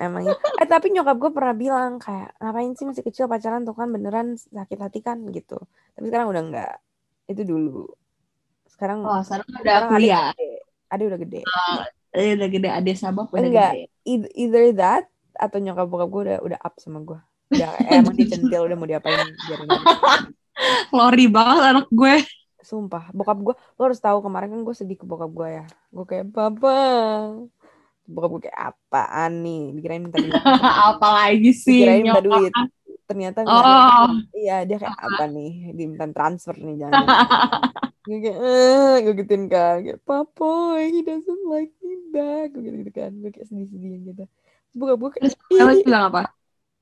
emang iya. eh tapi nyokap gue pernah bilang kayak ngapain sih masih kecil pacaran tuh kan beneran sakit hati kan? Gitu. Tapi sekarang udah enggak itu dulu. Sekarang oh sekarang udah kuliah? ada udah gede. Uh, udah gede ada sabab udah enggak. gede. either that atau nyokap bokap gue udah udah up sama gue udah emang dicentil udah mau diapain biarin lori banget anak gue. Sumpah bokap gue lo harus tahu kemarin kan gue sedih ke bokap gue ya. Gue kayak papa bokap gue kayak apaan nih? Dikirain minta duit. Apa lagi sih dikirain minta duit. ternyata enggak oh. iya dia kayak apa nih? Diminta transfer nih jangan gue kayak eh gue gituin kan. Kayak papa he doesn't like me back. Gue gitu, -gitu kan. Gue kayak sedih-sedih gitu. Terus bokap gue kayak Terus bilang apa?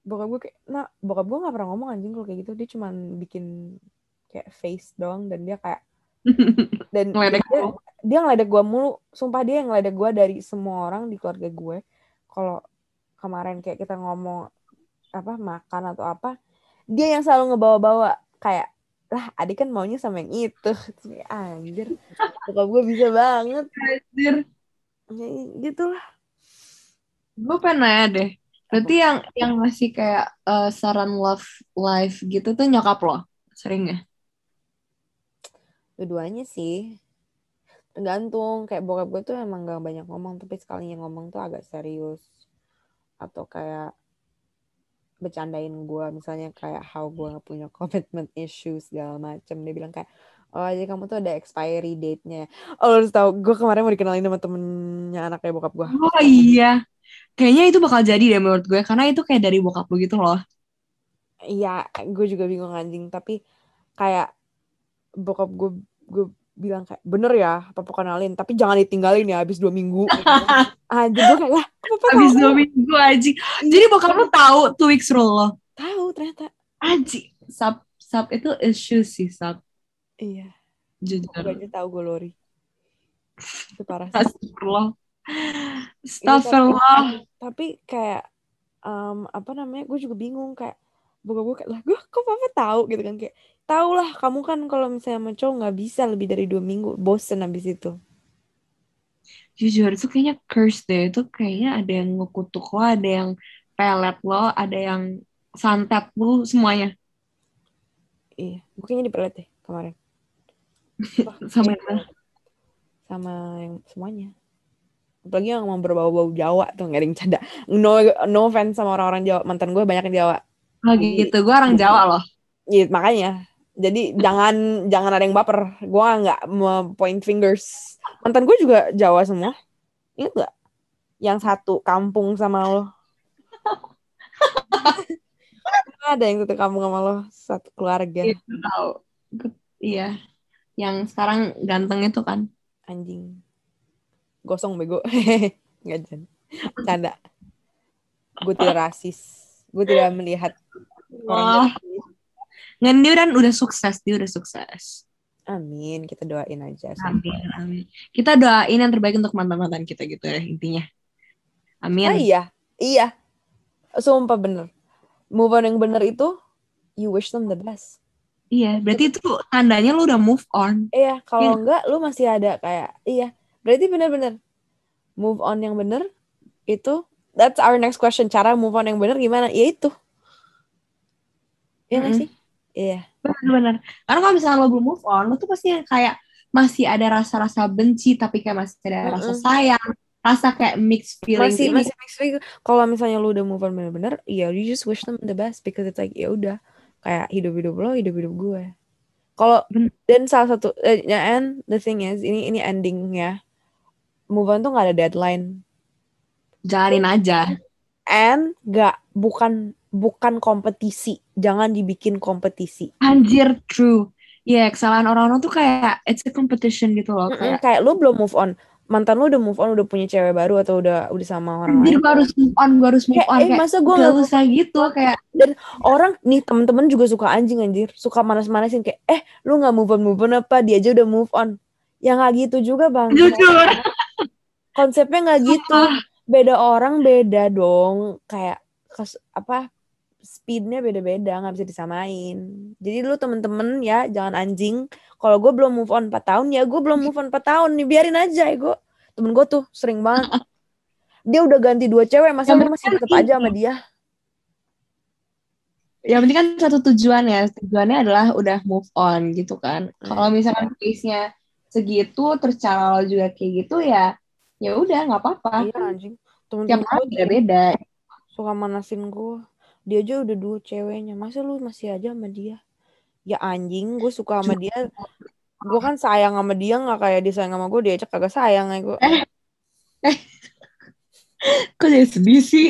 Bokap gue kayak nah bokap gue gak pernah ngomong anjing kalau kayak gitu. Dia cuman bikin kayak face doang dan dia kayak dan Ngeledek dia, lu. dia ngeledek gue mulu. Sumpah dia yang ngeledek gue dari semua orang di keluarga gue. Kalau kemarin kayak kita ngomong apa makan atau apa dia yang selalu ngebawa-bawa. Kayak lah adik kan maunya sama yang itu. Anjir. Bokap gue bisa banget. Anjir. ya, gitu lah gue pengen nanya deh berarti yang yang masih kayak eh, saran love life gitu tuh nyokap lo sering ya Dua-duanya sih. Tergantung. Kayak bokap gue tuh emang gak banyak ngomong. Tapi sekalinya ngomong tuh agak serius. Atau kayak bercandain gue. Misalnya kayak how gue gak punya commitment issues segala macem. Dia bilang kayak, oh jadi kamu tuh ada expiry date-nya. Oh harus tau, gue kemarin mau dikenalin sama temennya anaknya bokap gue. oh iya kayaknya itu bakal jadi deh menurut gue karena itu kayak dari bokap lo gitu loh Iya, gue juga bingung anjing. Tapi kayak bokap gue gue bilang kayak bener ya papa kenalin tapi jangan ditinggalin ya habis dua minggu anjir gue kayak lah papa habis tahu?" dua minggu aja jadi bokap lo tahu two weeks rule lo tahu ternyata Aji, sub sub itu issue sih sub iya jujur. aja tahu gue lori itu parah. Astagfirullah. Iya, Astagfirullah. tapi kayak em, apa namanya gue juga bingung kayak bokap gue kayak lah gue kok papa tahu? Gitu kan kayak tau lah kamu kan kalau misalnya sama cowok nggak bisa lebih dari dua minggu. Bosen habis itu. Jujur itu kayaknya curse deh. Itu kayaknya ada yang ngekutuk lo, ada yang pelet lo, ada yang santet lo semuanya. iya kayaknya dipelet deh kemarin. Sama yang sama yang semuanya. Apalagi yang mau berbau-bau Jawa tuh nggak ada yang canda. No no offense sama orang-orang Jawa mantan gue banyak yang Jawa Oh gitu, gue orang Jawa loh. Iya makanya. Jadi jangan jangan ada yang baper. Gue nggak mau point fingers. Mantan gue juga Jawa semua. Ingat nggak? Yang satu kampung sama lo. Ada yang satu kampung sama lo satu keluarga. Itu tahu. Gue- Iya. Yang sekarang ganteng itu kan. anjing. Gosong bego. Nggak jan. Canda. Gue tidak rasis gue tidak melihat orang dia udah, udah sukses, dia udah sukses. amin kita doain aja Amin, amin. Kita doain yang terbaik untuk mantan-mantan kita gitu ya intinya. Amin. Ah, iya iya sumpah bener move on yang bener itu you wish them the best Iya, berarti itu tandanya lu udah move on. iya kalau Iya. enggak lu masih ada kayak iya berarti bener-bener move on yang bener itu that's our next question cara move on yang bener gimana ya itu Iya nggak Mm-mm. sih iya Benar-benar. Karena kalau misalnya lo belum move on, lo tuh pasti kayak masih ada rasa-rasa benci, tapi kayak masih ada rasa Mm-mm. sayang, rasa kayak mixed feelings masih ini. masih mixed feeling. kalau misalnya lu udah move on bener-bener ya you just wish them the best because it's like ya udah kayak hidup-hidup lo hidup-hidup gue kalau dan salah satu eh, and the thing is ini ini endingnya move on tuh nggak ada deadline Jalanin aja. and nggak bukan bukan kompetisi jangan dibikin kompetisi Anjir, true. Iya, kesalahan orang-orang tuh kayak it's a competition gitu loh. Kayak, kayak lu belum move on mantan lu udah move on udah punya cewek baru atau udah udah sama orang anjir lain gue harus move on, gue harus move Kayak, on. eh, Kayak, masa gue gak nggak usah gitu. Kayak, orang nih temen-temen juga suka anjing anjir suka manas-manasin kayak eh lu nggak move on move on apa dia aja udah move on ya nggak gitu juga bang jujur. konsepnya nggak gitu beda orang beda dong. Kayak kes, apa speednya beda-beda nggak bisa disamain. Jadi lu temen-temen ya jangan anjing. Kalau gue belum move on 4 tahun ya gue belum move on 4 tahun nih. Biarin aja ya gue temen gue tuh sering banget. Dia udah ganti dua cewek masa lu masih penting tetap aja sama dia? Yang penting kan satu tujuan ya. Tujuannya adalah udah move on gitu kan. Kalau misalkan case-nya segitu terus cara lo juga kayak gitu ya ya udah nggak apa-apa. Iya anjing. Tiap temen-temen orang gue beda-beda. suka manasin gue dia aja udah dua ceweknya. Masa lu masih aja sama dia? Ya anjing. Gue suka sama dia. Gue kan sayang sama dia nggak kayak dia sayang sama gue dia cek kagak sayang ya gue kok jadi sedih sih?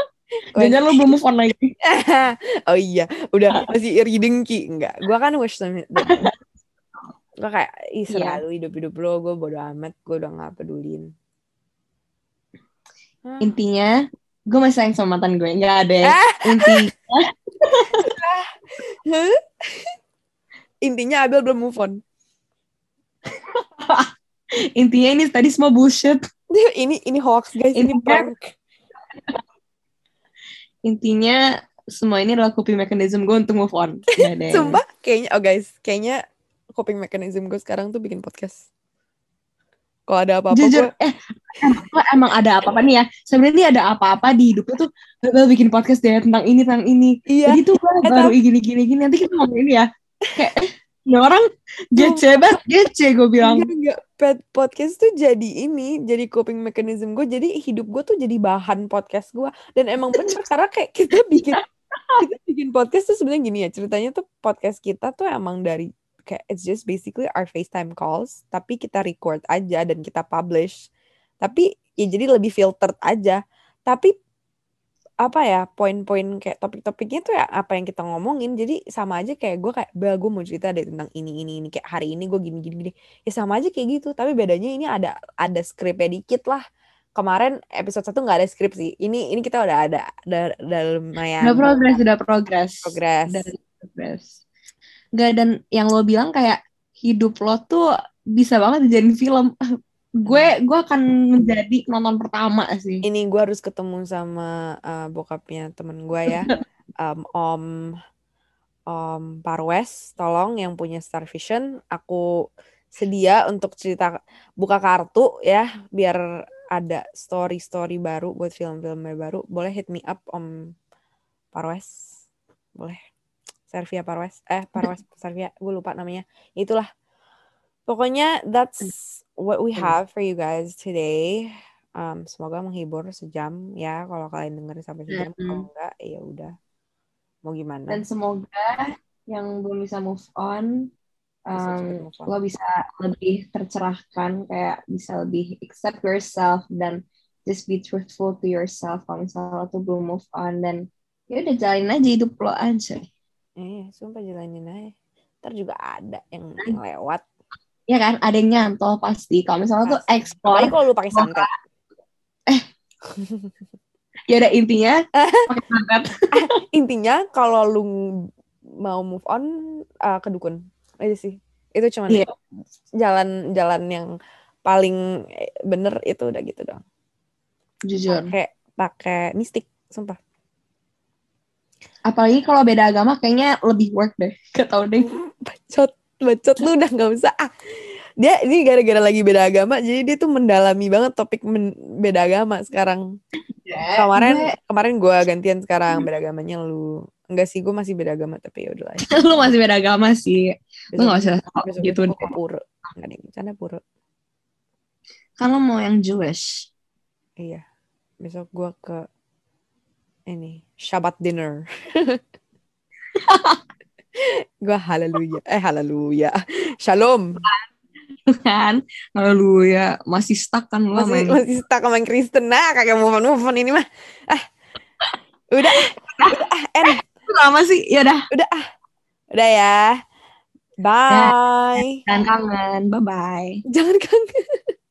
Jangan lo belum move on lagi. Oh iya. Udah masih iri dengki enggak gue kan wish gue kayak ih Iya. selalu hidup hidup lo gue bodo amat gue udah nggak pedulin Hah? intinya gue masih sayang sama mantan gue nggak ada ya. Ah. inti Hah? intinya Abel belum move on intinya ini tadi semua bullshit ini ini hoax guys ini Intinya- prank intinya semua ini adalah coping mechanism gue untuk move on Sumpah kayaknya oh guys, kayaknya coping mechanism gue sekarang tuh bikin podcast. Kalau ada apa-apa jujur gue eh emang, emang ada apa-apa nih ya sebenarnya ada apa-apa di hidup tuh Bel bikin podcast deh tentang ini tentang ini iya jadi tuh gue Eh, baru gini gini gini nanti kita ngomong ini ya kayak ini orang gece banget gece gue bilang enggak, enggak. Pet podcast tuh jadi ini, jadi coping mechanism gue. Jadi hidup gue tuh jadi bahan podcast gue. Dan emang bener karena kayak kita bikin kita bikin podcast tuh sebenarnya gini ya ceritanya tuh podcast kita tuh emang dari kayak it's just basically our FaceTime calls tapi kita record aja dan kita publish. Tapi ya jadi lebih filtered aja. Tapi apa ya poin-poin kayak topik-topiknya tuh ya apa yang kita ngomongin. Jadi sama aja kayak gue kayak bah gue mau cerita deh tentang ini ini ini. Kayak hari ini gue gini gini. Gini ya sama aja kayak gitu. Tapi bedanya ini ada ada skripnya dikit lah. Kemarin episode satu nggak ada skrip sih. Ini ini kita udah ada ada, ada lumayan udah progres udah progres. Progres. Progres Gak dan yang lo bilang kayak hidup lo tuh bisa banget dijadiin film. Gue gue akan menjadi penonton pertama sih. Ini gue harus ketemu sama uh, bokapnya temen gue ya. Um, om om Parwes tolong yang punya Star Vision aku sedia untuk cerita buka kartu ya biar ada story story baru buat film-filmnya baru. Boleh hit me up om Parwes? Boleh Servia Parwes eh Parwes Servia gue lupa namanya. Itulah. Pokoknya that's what we have for you guys today. Um, semoga menghibur sejam ya kalau kalian dengerin sampai sejam Mm-mm. kalau enggak ya udah. Mau gimana? Dan semoga yang belum bisa move on um, lo bisa lebih tercerahkan kayak bisa lebih accept yourself dan just be truthful to yourself. Kalau misalnya lo tuh belum move on dan ya udah jalanin aja hidup lo aja eh sumpah jalanin aja. Ntar juga ada yang, yang lewat. Ya kan? Ada yang nyantol pasti. Kalau misalnya tuh Pasti. explore apalagi kalau lu pakai santet ya udah intinya pakai santet intinya kalau lu mau move on uh, ke dukun. Aja sih. Itu cuman Iya. jalan-jalan yang paling eh, bener itu udah gitu dong jujur. Pakai pakai mistik sumpah apalagi kalau beda agama kayaknya lebih work deh. Gak tau deh. Bacot bacot. Lu udah nggak usah. Ah dia ini gara-gara lagi beda agama jadi dia tuh mendalami banget topik men- beda agama sekarang. Kemarin kemarin gue gantian sekarang beda agamanya lu. Enggak sih gue masih beda agama tapi ya udah lah lu masih beda agama sih. Lu gak usah besok gitu gue deh. pura nggak yang bercanda pura lo mau yang Jewish. Iya besok gue ke ini Shabbat dinner. Gue haleluya. Eh haleluya. Shalom. Kan? Haleluya. Masih stuck kan lo masih main masih stuck sama Kristen. Nah kagak move on move on ini mah. Ah. Udah udah ah. En lama sih. Ya udah udah ah. Udah ya. Bye. Dan kangen. Bye bye jangan kangen